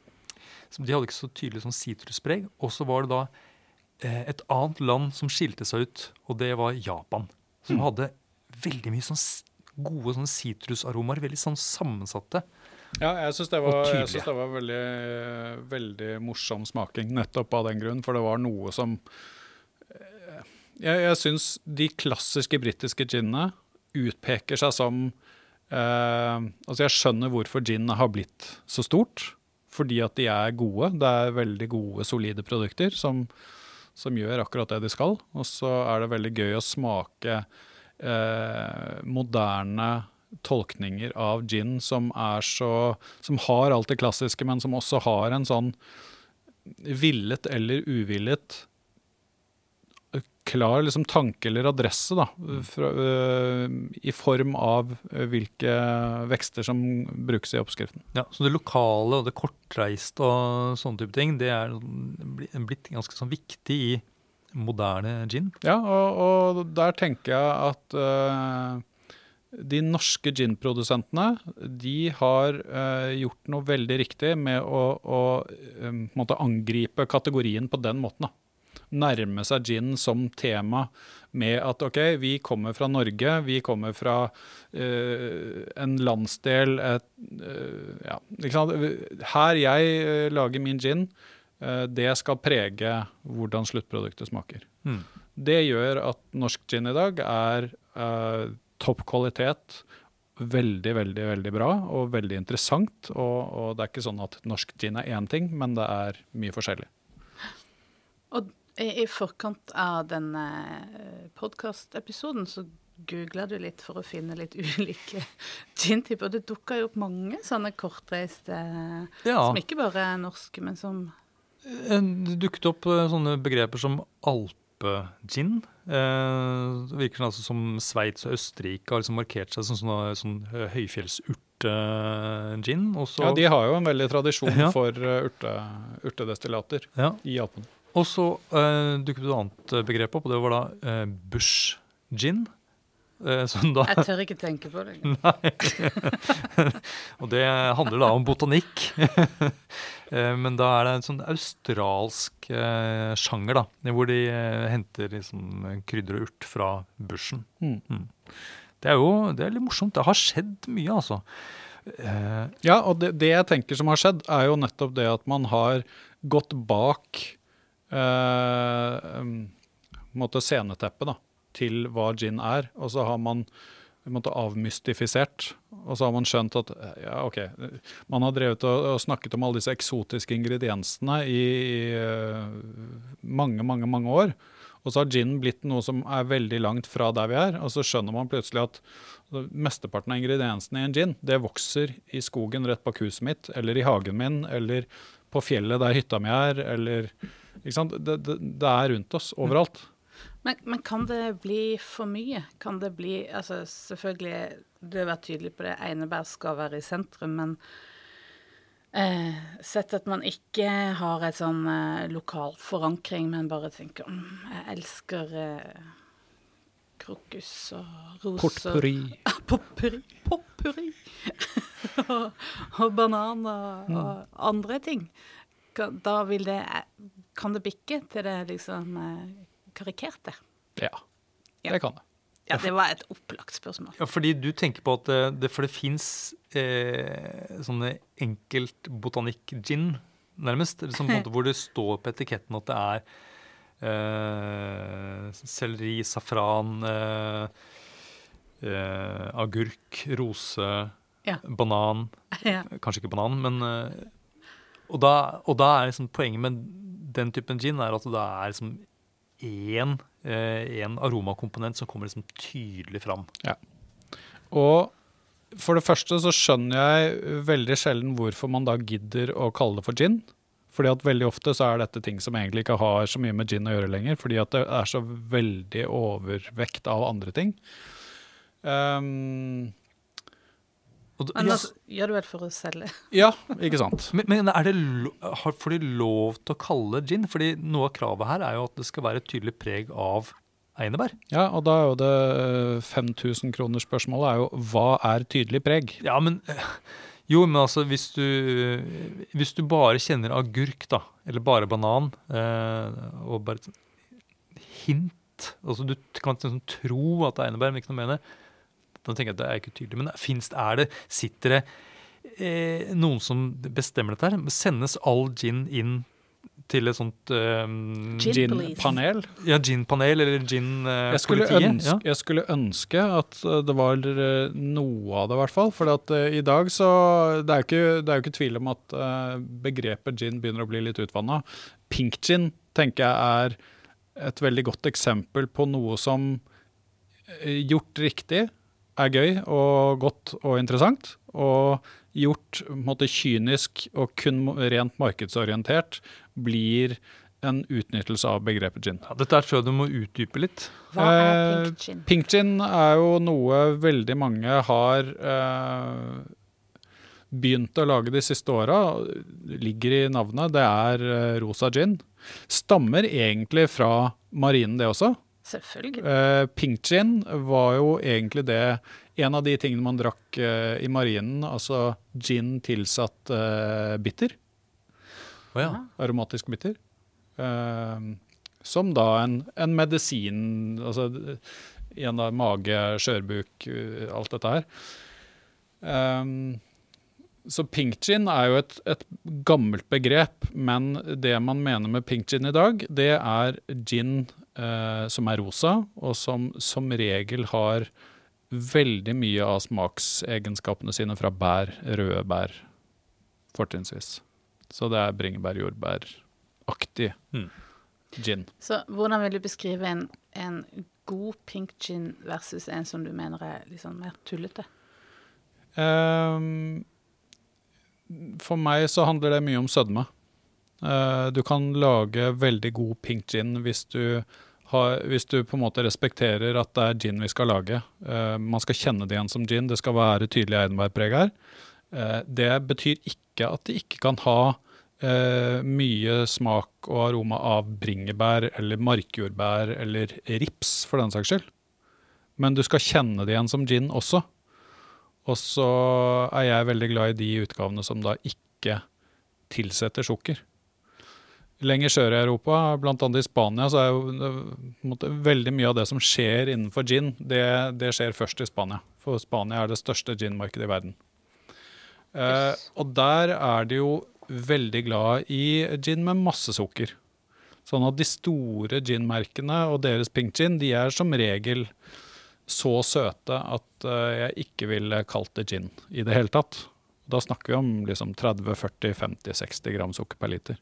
De hadde ikke så tydelig sånn sitruspreg. Og så var det da eh, et annet land som skilte seg ut, og det var Japan. Som hadde veldig mye sånn gode sånn sitrusaromaer, veldig sånn sammensatte. Ja, jeg syns det synes det var veldig, veldig morsom smaking, nettopp av den grunn. For det var noe som Jeg, jeg syns de klassiske britiske ginene utpeker seg som eh, Altså, jeg skjønner hvorfor gin har blitt så stort. Fordi at de er gode. Det er veldig gode, solide produkter som, som gjør akkurat det de skal. Og så er det veldig gøy å smake eh, moderne tolkninger av gin som er så Som har alt det klassiske, men som også har en sånn villet eller uvillet klar liksom tanke eller adresse, da, fra, øh, i form av øh, hvilke vekster som brukes i oppskriften. Ja, så det lokale og det kortreiste og sånne type ting, det er blitt ganske sånn viktig i moderne gin. Ja, og, og der tenker jeg at uh, de norske ginprodusentene de har uh, gjort noe veldig riktig med å, å um, angripe kategorien på den måten. da. Nærme seg gin som tema med at ok, vi kommer fra Norge, vi kommer fra uh, en landsdel et, uh, ja, ikke sant? Her jeg øh, lager min gin, uh, det skal prege hvordan sluttproduktet smaker. Mm. Det gjør at norsk gin i dag er eh, topp kvalitet. Veldig, veldig veldig bra og veldig interessant. Og, og det er ikke sånn at norsk gin er én ting, men det er mye forskjellig. Og i, i forkant av denne podkastepisoden så googla du litt for å finne litt <laughs> ulike gin-typer. Og det dukka jo opp mange sånne kortreiste Ja, som ikke bare er norske, men som eh, det dukket opp eh, sånne begreper som alpegin. Eh, det virker altså som Sveits og Østerrike har liksom markert seg som sånn, sånn høyfjellsurt-gin. Ja, De har jo en veldig tradisjon <laughs> Ja. for eh, urte, urtedestillater ja, i Alpene. Og så uh, dukket det et annet eh, begrep opp, og det var da uh, bush gin. Uh, som da, Jeg tør ikke tenke på det. <laughs> Nei. <laughs> og det handler da om botanikk. <laughs> Eh, Men da er det en sånn australsk sjanger, da, hvor de henter liksom krydder og urt fra bushen. Mm. Det er jo det er litt morsomt. Det har skjedd mye, altså. Eh, Ja, og det, det jeg tenker som har skjedd, er jo nettopp det at man har gått bak måte sceneteppet til hva gin er, og så har man måte avmystifisert, og så har man skjønt at ja, ok, man har drevet og, og snakket om alle disse eksotiske ingrediensene i, i eh, mange, mange, mange år, og så har gin blitt noe som er veldig langt fra der vi er, og så skjønner man plutselig at mesteparten av ingrediensene i en gin, det vokser i skogen rett bak huset mitt, eller i hagen min, eller på fjellet der hytta mi er, eller? Det, det, det er rundt oss overalt. Men, men kan det bli for mye? Kan det bli altså Selvfølgelig, du har vært tydelig på det, Einebær skal være i sentrum, men eh, sett at man ikke har et sånn eh, lokal forankring, men bare tenker om jeg elsker eh, krokus og roser Portpurri. <laughs> Potpurri. Potpurri. <laughs> og, og banan og, og andre ting. Da vil det Kan det bikke til det liksom eh, karikerte? Ja, Ja. det kan det. Ja, det var et opplagt spørsmål. Ja, fordi du tenker på at det, det For det fins eh, sånne enkelt botanikk-gin, nærmest. eller på en måte <laughs> hvor det står på etiketten at det er eh, selleri, safran, eh, eh, agurk, rose, Ja. banan. Ja. Kanskje ikke banan, men eh, og, da, og da er liksom poenget med den typen gin er at det er liksom én eh, en aromakomponent som kommer liksom tydelig fram. Og for det første så skjønner jeg veldig sjelden hvorfor man da gidder å kalle det for gin. Fordi at veldig ofte så er dette ting som egentlig ikke har så mye med gin å gjøre lenger, fordi at det er så veldig overvekt av andre ting. D- Men ja, altså, gjør du vel for å selge? <laughs> ja, ikke sant. men, men er det lo, har, får de lov til å kalle det gin? Fordi noe av kravet her er jo at det skal være et tydelig preg av einebær. Ja, og da er jo det eh, 5000 kroner spørsmålet er jo hva er tydelig preg? Ja, men eh, Jo, men altså hvis du Hvis du bare kjenner agurk, da, eller bare banan, eh, og bare et hint Altså du kan liksom tro at det er einebær, men ikke noe mer enn det. Da tenker jeg at det er ikke tydelig. Men finst det, er det, sitter det eh, noen som bestemmer dette her? Sendes all gin inn til et sånt eh, Gin police. Gin-panel? Ja, gin-panel eller Jeg gin-politiet? ønske, jeg skulle ønske at eh, det var eh, noe av det, i hvert fall. For at eh, i dag så Det er jo ikke, det er jo ikke tvil om at eh, begrepet gin begynner å bli litt utvanna. Pink gin tenker jeg er et veldig godt eksempel på noe som eh, gjort riktig er gøy og godt og interessant. Og gjort måte, kynisk og kun rent markedsorientert blir en utnyttelse av begrepet gin. Ja, dette er tror jeg du må utdype litt. Hva er Eh, pink gin? Pink gin er jo noe veldig mange har eh, begynt å lage de siste åra. Ligger i navnet. Det er eh, rosa gin. Stammer egentlig fra marinen, det også. Selvfølgelig. Uh, pink gin var jo egentlig det En av de tingene man drakk uh, i marinen, altså gin tilsatt uh, bitter. Oh, ja. Aromatisk bitter. Eh, som da en, en medisin Altså igjen da mage, skjørbuk, eh, alt dette her. Um, så pink gin er jo et, et gammelt begrep, men det man mener med pink gin i dag, det er gin eh, som er rosa, og som som regel har veldig mye av smaksegenskapene sine fra bær, røde bær, fortrinnsvis. Så det er bringebær, jordbær-aktig Mm. gin. Så hvordan vil du beskrive en, en god pink gin versus en som du mener er liksom mer tullete? Um, for meg så handler det mye om sødme. Eh, du kan lage veldig god pink gin hvis du, har, hvis du på en måte respekterer at det er gin vi skal lage. Eh, man skal kjenne det igjen som gin, det skal være tydelig eidenbærpreg her. Eh, det betyr ikke at det ikke kan ha mye smak og aroma av bringebær eller markjordbær eller rips, for den saks skyld. Men du skal kjenne det igjen som gin også. Og så er jeg veldig glad i de utgavene som da ikke tilsetter sukker. Lenger sør i Europa, bl.a. i Spania, så er jo måte, veldig mye av det som skjer innenfor gin, det, det skjer først i Spania. For Spania er det største ginmarkedet i verden. Eh, og der er de jo veldig glad i gin med masse sukker. Sånn at de store ginmerkene og deres pink gin, de er som regel så søte at eh, jeg ikke ville kalt det gin i det hele tatt. Da snakker vi om liksom 30-40-50-60 gram sukker per liter.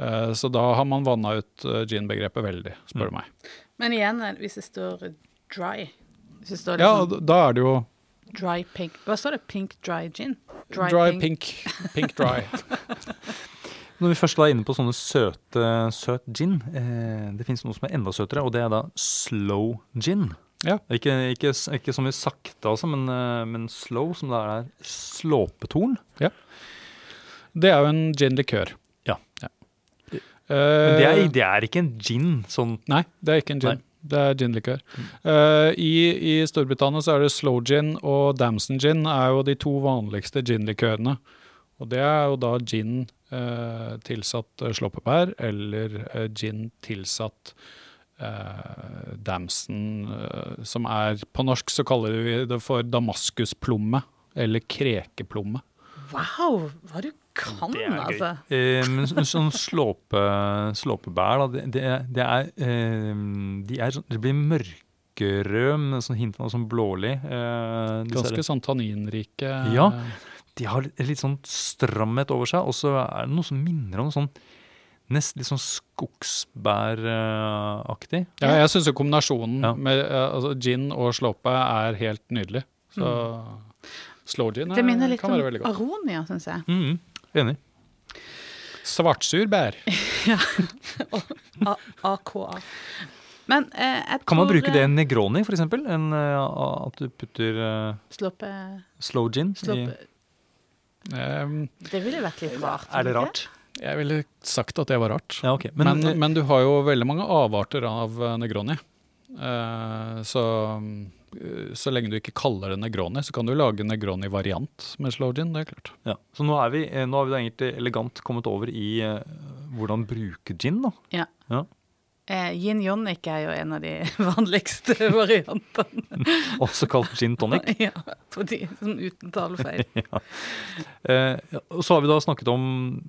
Eh, så da har man vanna ut eh, gin-begrepet veldig, spør du meg. Men igjen, eh, hvis det står dry Hvis det står Ja, liksom Ja, da er det jo dry pink Hva står det? Pink dry gin? dry, pink. pink. dry. <laughs> Når vi først er inne på sånne søte, søt gin, eh, det finnes noe som er enda søtere, og det er da slow gin. Ja. Ikke, ikke, ikke så mye sakte, altså, men, men slow, som det er slåpetorn. Ja. Det er jo en gin-likør. Ja. Eh, Men det er, det er ikke en gin, sånn Nei, det er ikke en gin. Nei. Det er ginlikør. Eh, i, I Storbritannia så er det slow gin og damson gin er jo de to vanligste gin-likørene. Og det er jo da gin uh, tilsatt eh, slåppebær eller uh, gin tilsatt eh, damson, eh, som er På norsk så kaller vi det for damaskusplomme eller krekeplomme. Wow, var du kan, Det er gøy. altså. Eh, men så- sånn slåpe, slåpebær, da, det, det, er- eh, De er sånn Det blir mørkerød med sånn hint av sånn blålig. Eh, Ganske sånn tanninrike. Ja. de har litt- litt sånn stramhet over seg, og så er det noe som minner om sånn Nest litt sånn skogsbæraktig. Ja, jeg syns jo kombinasjonen Ja. med eh, altså gin og slåpe er helt nydelig. Så slow gin Mm. Det minner er, litt kan være veldig godt. aronia, syns jeg. Mm, enig. Svartsurbær. <laughs> A- AKA. Men eh, jeg tror Kan man bruke det eh, i Negroni, for eksempel? En, eh, at du putter uh, Slope, slow gin? slope. I, Um, Det ville vært litt rart. er det rart? rart? jeg ville sagt at det var rart. Ja, okay. Men, Men, men, eh, du har jo veldig mange avarter av eh, Negroni. Eh, så eh, så lenge du ikke kaller det Negroni, så kan du lage Negroni-variant med slow gin. det er klart. ja. Så nå, er vi, eh, nå har vi da egentlig elegant kommet over i eh, hvordan bruke gin, da. Ja. Ja. Eh, Gin Jonic er jo en av de <laughs> vanligste <laughs> variantene. <laughs> Også kalt gin tonic. ja, for de som uten talefeil. Eh, ja, og så har vi da snakket om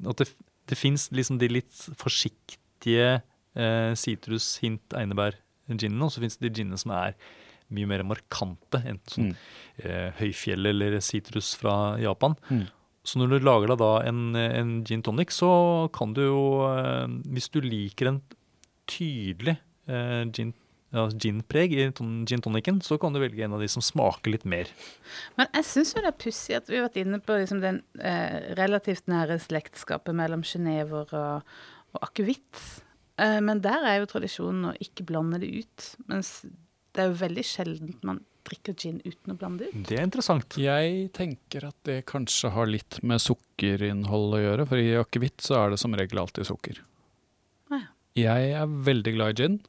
at det, det fins liksom de litt forsiktige eh, hint, hint, einebær-ginene, og så fins det de ginene som er mye mer markante, enten sånn Mm. eh, høyfjell eller sitrus fra Japan. Mm. Så når du lager deg da en, en gin tonic, så kan du jo, eh, hvis du liker en tydelig eh, gin, ja, ginpreg i ton- gin tonicen, så kan du velge en av de som smaker litt mer. Men jeg syns jo det er pussig at vi har vært inne på liksom den eh, relativt nære slektskapet mellom genever og, og akevitt. Eh, men der er jo tradisjonen å ikke blande det ut. Mens det er jo veldig sjeldent man drikker gin uten å blande det ut. Det er interessant. Jeg tenker at det kanskje har litt med sukkerinnhold å gjøre, for i akevitt så er det som regel alltid sukker. Ah, ja. Jeg er veldig glad i gin.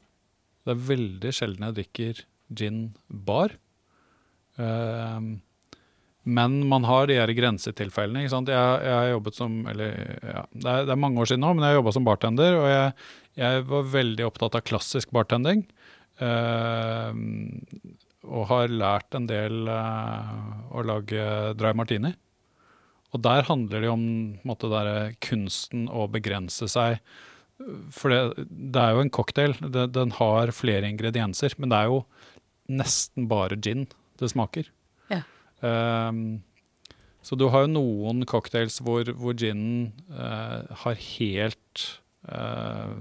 Det er veldig sjelden jeg drikker gin bar. Uh, men man har de her grensetilfellene. ikke sant? Jeg, jeg har jobbet som eller ja, det, er, det er mange år siden nå, men jeg har jobba som bartender, og jeg, jeg var veldig opptatt av klassisk bartending. Ehm, og har lært en del eh, å lage dry martini. Og der handler det om måte, der, kunsten å begrense seg. For det, det er jo en cocktail. Det, den har flere ingredienser, men det er jo nesten bare gin det smaker. Ja. Um, så du har jo noen cocktails hvor, hvor ginen uh, har helt eh,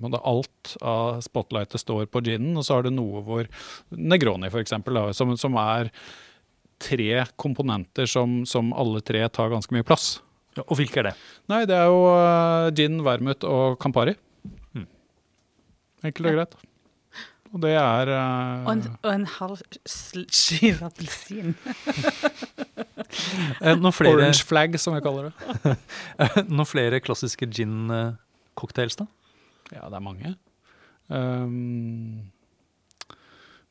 måte Alt av spotlightet står på ginen, og så har du noe hvor Negroni, for eksempel, som, som er tre komponenter som, som alle tre tar ganske mye plass. Ja, og hvilke er det? Nei, det er jo uh, gin, vermut og Campari. Mm. Enkelt og greit. Og det er uh, Og en, og en halv skive appelsin. <laughs> Eh, Noen flere, Orange flag, som jeg kaller det. <laughs> noen flere klassiske gin-cocktails, da? Ja, det er mange. Um,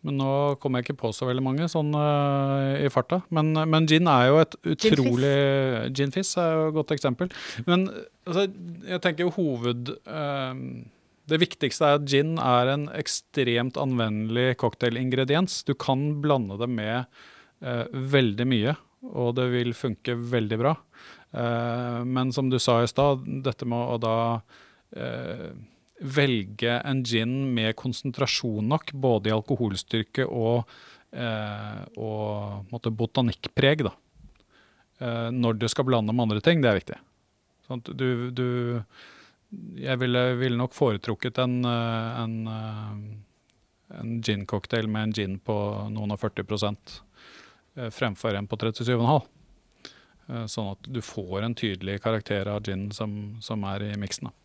men nå kommer jeg ikke på så veldig mange sånn uh, i farta. Men, men gin er jo et utrolig Gin fizz er jo et godt eksempel. Men altså, jeg tenker jo hoved um, Det viktigste er at gin er en ekstremt anvendelig cocktailingrediens. Du kan blande det med uh, veldig mye, og det vil funke veldig bra. Uh, men som du sa i stad, dette med å da velge en gin med konsentrasjon nok, både i alkoholstyrke og, eh, og botanikkpreg, da. Eh, når du skal blande med andre ting, det er viktig. Sånn du, du Jeg ville, ville nok foretrukket en, eh, en, eh, en gin-cocktail med en gin på noen og 40 prosent, eh, fremfor en på 37,5. Eh, Sånn at du får en tydelig karakter av gin som, som er i miksen. da.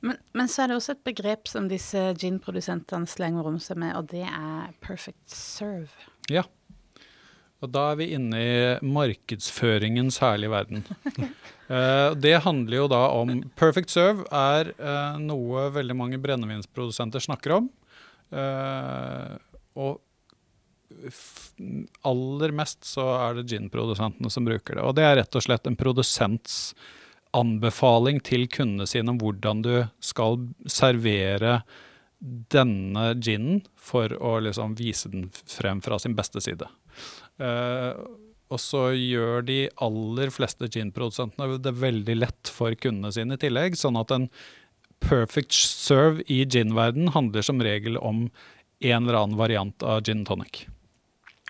Men, men så er det også et begrep som disse gin-produsentene slenger om seg med, og det er perfect serve. Ja. Og da er vi inne i markedsføringens herlige verden. <laughs> Eh, det handler jo da om Perfect serve er eh, noe veldig mange brennevinsprodusenter snakker om. Eh, og aller mest så er det gin-produsentene som bruker det. Og det er rett og slett en produsents anbefaling til kundene sine om hvordan du skal servere denne ginen for å liksom vise den frem fra sin beste side. Uh, og så gjør de aller fleste gin-produsentene det veldig lett for kundene sine i tillegg, sånn at en perfect serve i gin-verden handler som regel om en eller annen variant av gin tonic.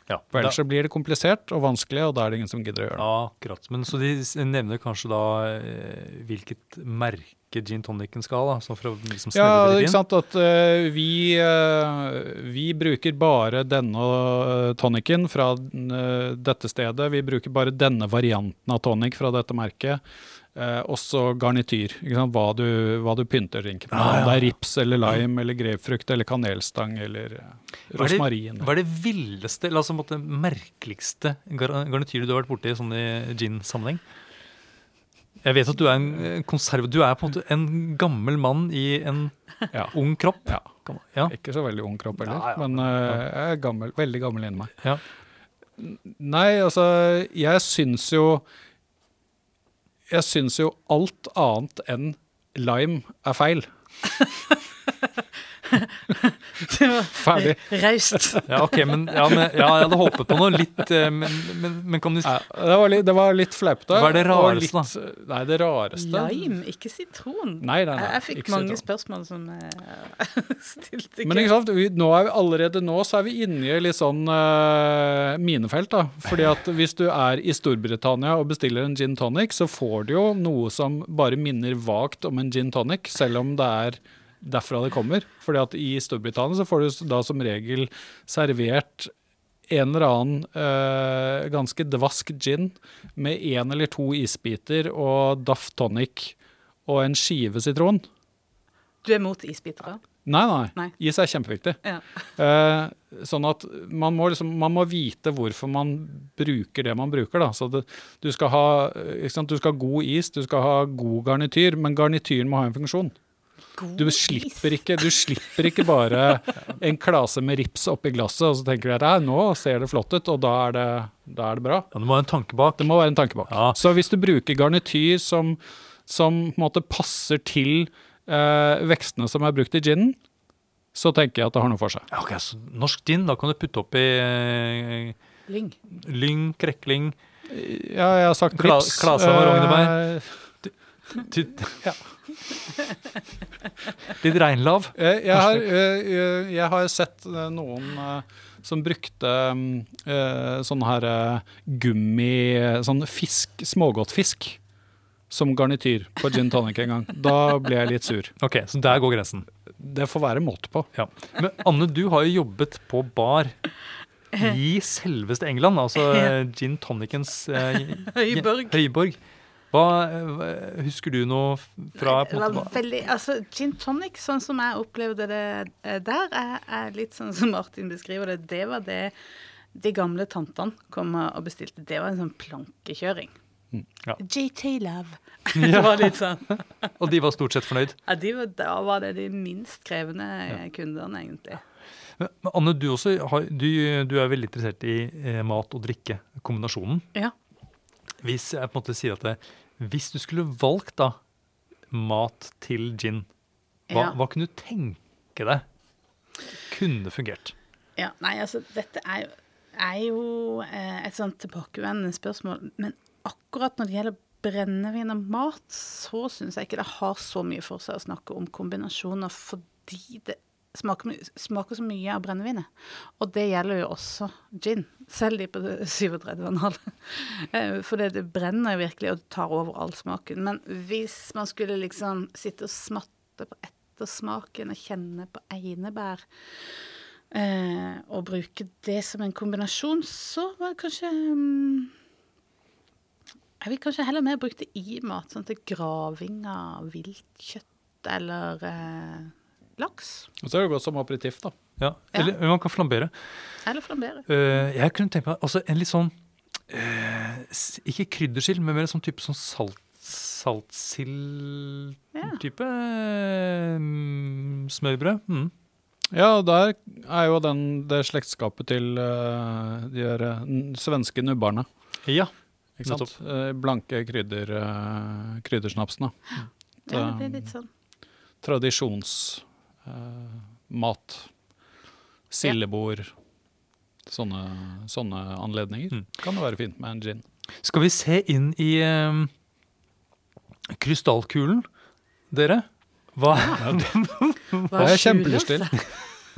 Ja, For ellers så blir det komplisert og vanskelig, og da er det ingen som gidder å gjøre det. Ja, akkurat. Men så de nevner kanskje da eh, hvilket merke gin tonicen skal ha, da? For å liksom Ja, ikke sant at uh, vi, uh, vi bruker bare denne tonicen fra uh, dette stedet. Vi bruker bare denne varianten av tonic fra dette merket. Uh, også garnityr. Hva, du, hva du pynter drinken med. Om det er rips eller lime eller grapefrukt eller kanelstang eller uh, Hva er det- rosmarin. Hva er det villeste, eller altså måtte, merkeligste garnityret du har vært borti sånn i gin-sammenheng? Jeg vet at du er en eh, konserv... Du er på en måte en gammel mann i en Ja. ung kropp. Ja. Ja. Ikke så veldig ung kropp heller, Ja, men uh, jeg er gammel, veldig gammel inni meg. Ja. Nei, altså, jeg syns jo Jeg syns jo alt annet enn lime er feil. <laughs> <laughs> Ferdig. raust. <laughs> ja, ok, men, ja, men ja, jeg hadde håpet på noe litt eh, Men, men, men kan du Ja, det, var litt, det var litt fleipete. Hva er det rareste, litt- Nei, det rareste Lime, ikke sitron. Nei, nei, nei, Jeg, fikk ikke mange sitron. spørsmål som jeg <laughs> stilte Men ikke sant, vi, nå er vi, allerede nå så er vi inne i litt sånn uh, minefelt. da. Fordi at hvis du er i Storbritannia og bestiller en gin tonic, så får du jo noe som bare minner vagt om en gin tonic, selv om det er derfra det kommer. Fordi at i Storbritannia så får du da som regel servert en eller annen øh, ganske dvask gin med én eller to isbiter og Daff tonic og en skive sitron. Du er mot isbiter? Nei, nei. Nei. Is er kjempeviktig. Ja. <laughs> Eh, sånn at man må, liksom, man må vite hvorfor man bruker det man bruker. Da. Så det, du, skal ha, eh, du skal ha god is, du skal ha god garnityr, men garnityren må ha en funksjon. Du slipper ikke, du slipper ikke bare en klase med rips oppi glasset, og så tenker du at nå ser det flott ut, og da er det, da er det bra. Ja, det må være en tanke bak. Det må være en tanke bak. Ja. Så hvis du bruker garnityr som, som på en måte passer til eh, vekstene som er brukt i ginen, så tenker jeg at det har noe for seg. Ja, ok, så Norsk gin, da kan du putte oppi eh, Lyng. lyng, krekling Ja, jeg har sagt Kla- rips. klase av rognebær. Eh, <laughs> Ja. <laughs> Litt reinlav. Jeg, jeg, har, eh, eh, jeg har sett eh, noen eh, som brukte mm, eh, sånn her eh, gummi Sånn fisk, smågodtfisk som garnityr på gin tonic en gang. Da ble jeg litt sur. Ok, Så der går grensen. Det får være måte på. Ja. Men Anne, du har jo jobbet på bar i selveste England. Altså <laughs> eh, gin tonicens eh, Høyborg. høyborg. Hva, eh, husker du noe fra på Det var måte, veldig, altså Gin tonic, sånn som jeg opplevde det eh, der, er, er litt sånn som Martin beskriver det. Det var det de gamle tantene kom og bestilte, det var en sånn plankekjøring. Ja. GT Love. <laughs> det var litt sånn. <laughs> Og de var stort sett fornøyd. Ja, de var, da var det de minst krevende kundene, egentlig. Men, men Anne, du, også har, du, du er veldig interessert i eh, mat og drikke, kombinasjonen. Ja. Hvis jeg på en måte sier at det, hvis du skulle valgt da mat til gin, hva, Ja. hva kunne du tenke deg kunne fungert? Ja, nei, altså, dette er jo, er jo eh, et sånt tilbakevendende spørsmål. Men akkurat når det gjelder brennevin og mat, så syns jeg ikke det har så mye for seg å snakke om kombinasjoner, fordi det smaker, smaker så mye av brennevinet. Og det gjelder jo også gin, selv de på 37,5. <laughs> Eh, For det, det brenner virkelig, og det tar over all smaken. Men hvis man skulle liksom sitte og smatte på ettersmaken og kjenne på einebær eh, og bruke det som en kombinasjon, så var det kanskje um Jeg vil kanskje heller mer bruke det i mat, sånn til graving av viltkjøtt eller eh, laks. Og så er det godt som aperitiff, da. Ja, Ja. Eller man kan flambere. Eller flambere. Uh, jeg kunne tenke meg altså, en litt sånn uh, Ikke kryddersild, men mer en sånn type sånn salt, saltsild-type smørbrød. Mm. Ja, der er jo den, det slektskapet til eh, de der, eh, svenske nubbarne. Ja. Ikke sant? Eh, blanke krydder, kryddersnapsene. Ja, det blir litt sånn. Tradisjonsmat. Sildebord. Sånne, sånne anledninger. Mm. Kan det være fint med en gin. Skal vi se inn i um, krystallkulen, dere? Hva, <laughs> Hva Det har jeg kjempelyst til.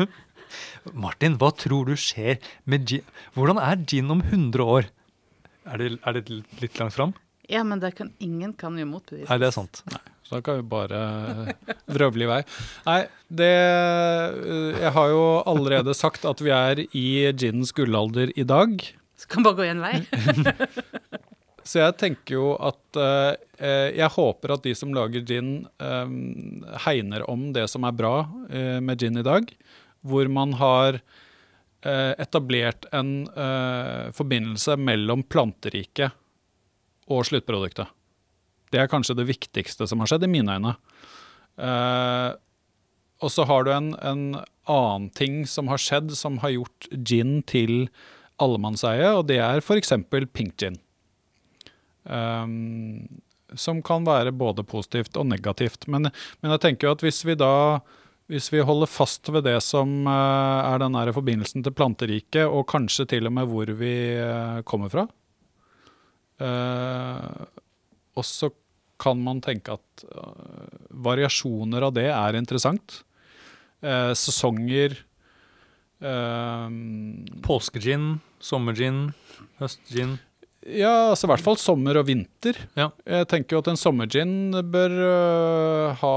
<laughs> Martin, hva tror du skjer med gin? Hvordan er gin om 100 år? Er det, er det litt langt fram? Ja, men det kan, ingen kan jo motbevise. Nei, det er sant. Så da kan vi bare <laughs> vrøvle i vei. Nei, det eh, Jeg har jo allerede sagt at vi er i ginens gullalder i dag. Så kan bare gå én vei. <laughs> Så jeg tenker jo at eh, eh, Jeg håper at de som lager gin, eh, hegner om det som er bra eh, med gin i dag. Hvor man har eh, etablert en forbindelse mellom planteriket og sluttproduktet. Det er kanskje det viktigste som har skjedd, i mine øyne. Uh, og så har du en, en annen ting som har skjedd, som har gjort gin til allemannseie, og det er f.eks. pink gin. Um, som kan være både positivt og negativt. Men, men jeg tenker jo at hvis vi da hvis vi holder fast ved det som uh, er den forbindelsen til planteriket, og kanskje til og med hvor vi uh, kommer fra Og så kan man tenke at uh, variasjoner av det er interessant. Uh, sesonger uh, Påskegin, sommergin, høstgin. Ja, altså i hvert fall sommer og vinter. Ja. Jeg tenker jo at en sommergin bør uh, ha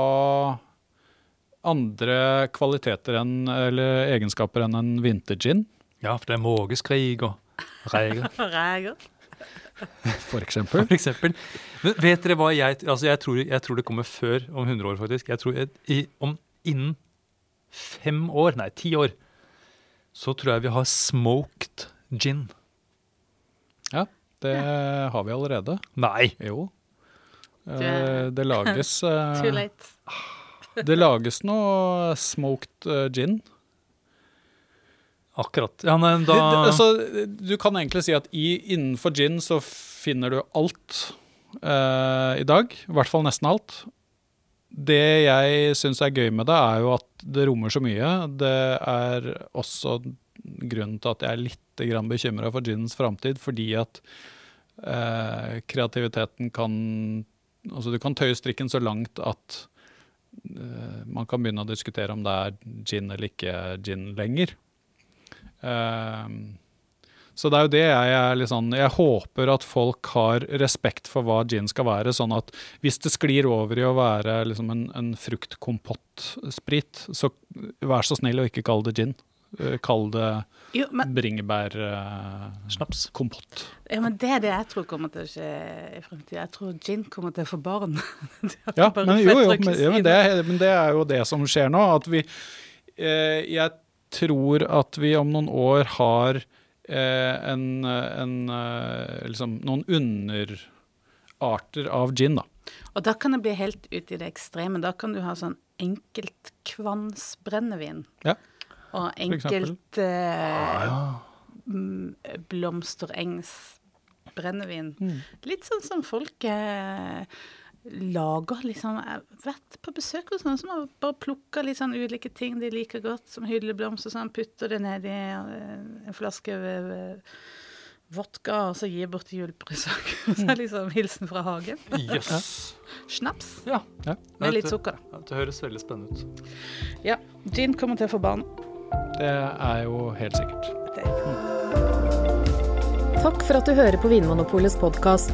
andre kvaliteter enn, eller egenskaper enn en vintergin, Ja, for det er mågeskrig og reiger, Reger. <laughs> <laughs> for eksempel. for eksempel. Men vet dere hva jeg Altså, jeg tror, jeg tror det kommer før om 100 år, faktisk. Jeg tror i, om innen fem år, nei, ti år, så tror jeg vi har smoked gin. Ja, det har vi allerede. Nei. Jo. Du Eh, Det lages <laughs> eh, Too late. Det lages noe smoked eh, gin. Akkurat. Ja, nei, da altså, du kan egentlig si at i, innenfor gin så finner du alt uh, i dag. I hvert fall nesten alt. Det jeg syns er gøy med det, er jo at det rommer så mye. Det er også grunnen til at jeg er litt bekymra for ginens framtid, fordi at uh, kreativiteten kan Altså du kan tøye strikken så langt at eh, man kan begynne å diskutere om det er gin eller ikke gin lenger. Ehm, så det er jo det jeg er litt sånn Jeg håper at folk har respekt for hva gin skal være. Sånn at hvis det sklir over i å være liksom en, en fruktkompott-sprit, så vær så snill å ikke kalle det gin. Eh, Kall det Jo, men, bringebærsnaps. kompott. ja, men det er det jeg tror kommer til å skje i fremtiden. Jeg tror gin kommer til å få barn. <laughs> Ja, men, jo, jo, men, ja, men, det. er- men det er jo det som skjer nå. At vi eh, Jeg tror at vi om noen år har eh, en, en, eh, liksom, noen underarter av gin, da. Og da kan det bli helt ut i det ekstreme. Da kan du ha sånn enkeltkvansbrennevin. Ja, Og enkelt eh, mm, blomsterengsbrennevin. Litt sånn som folk eh, lager, liksom. Jeg har vært på besøk hos noen som har bare plukka litt sånn ulike ting de liker godt, som hylleblomster, sånn, putter det ned i eh, en flaske eh, vodka, og så gir bort til julepresang. <laughs> Så er det liksom hilsen fra hagen. Jøss. Snaps Ja. Ja. med litt sukker, da. Det høres veldig spennende ut. Ja, gin kommer til å få barn. Det er jo helt sikkert. Det. Takk for at du hører på Vinmonopolets podkast.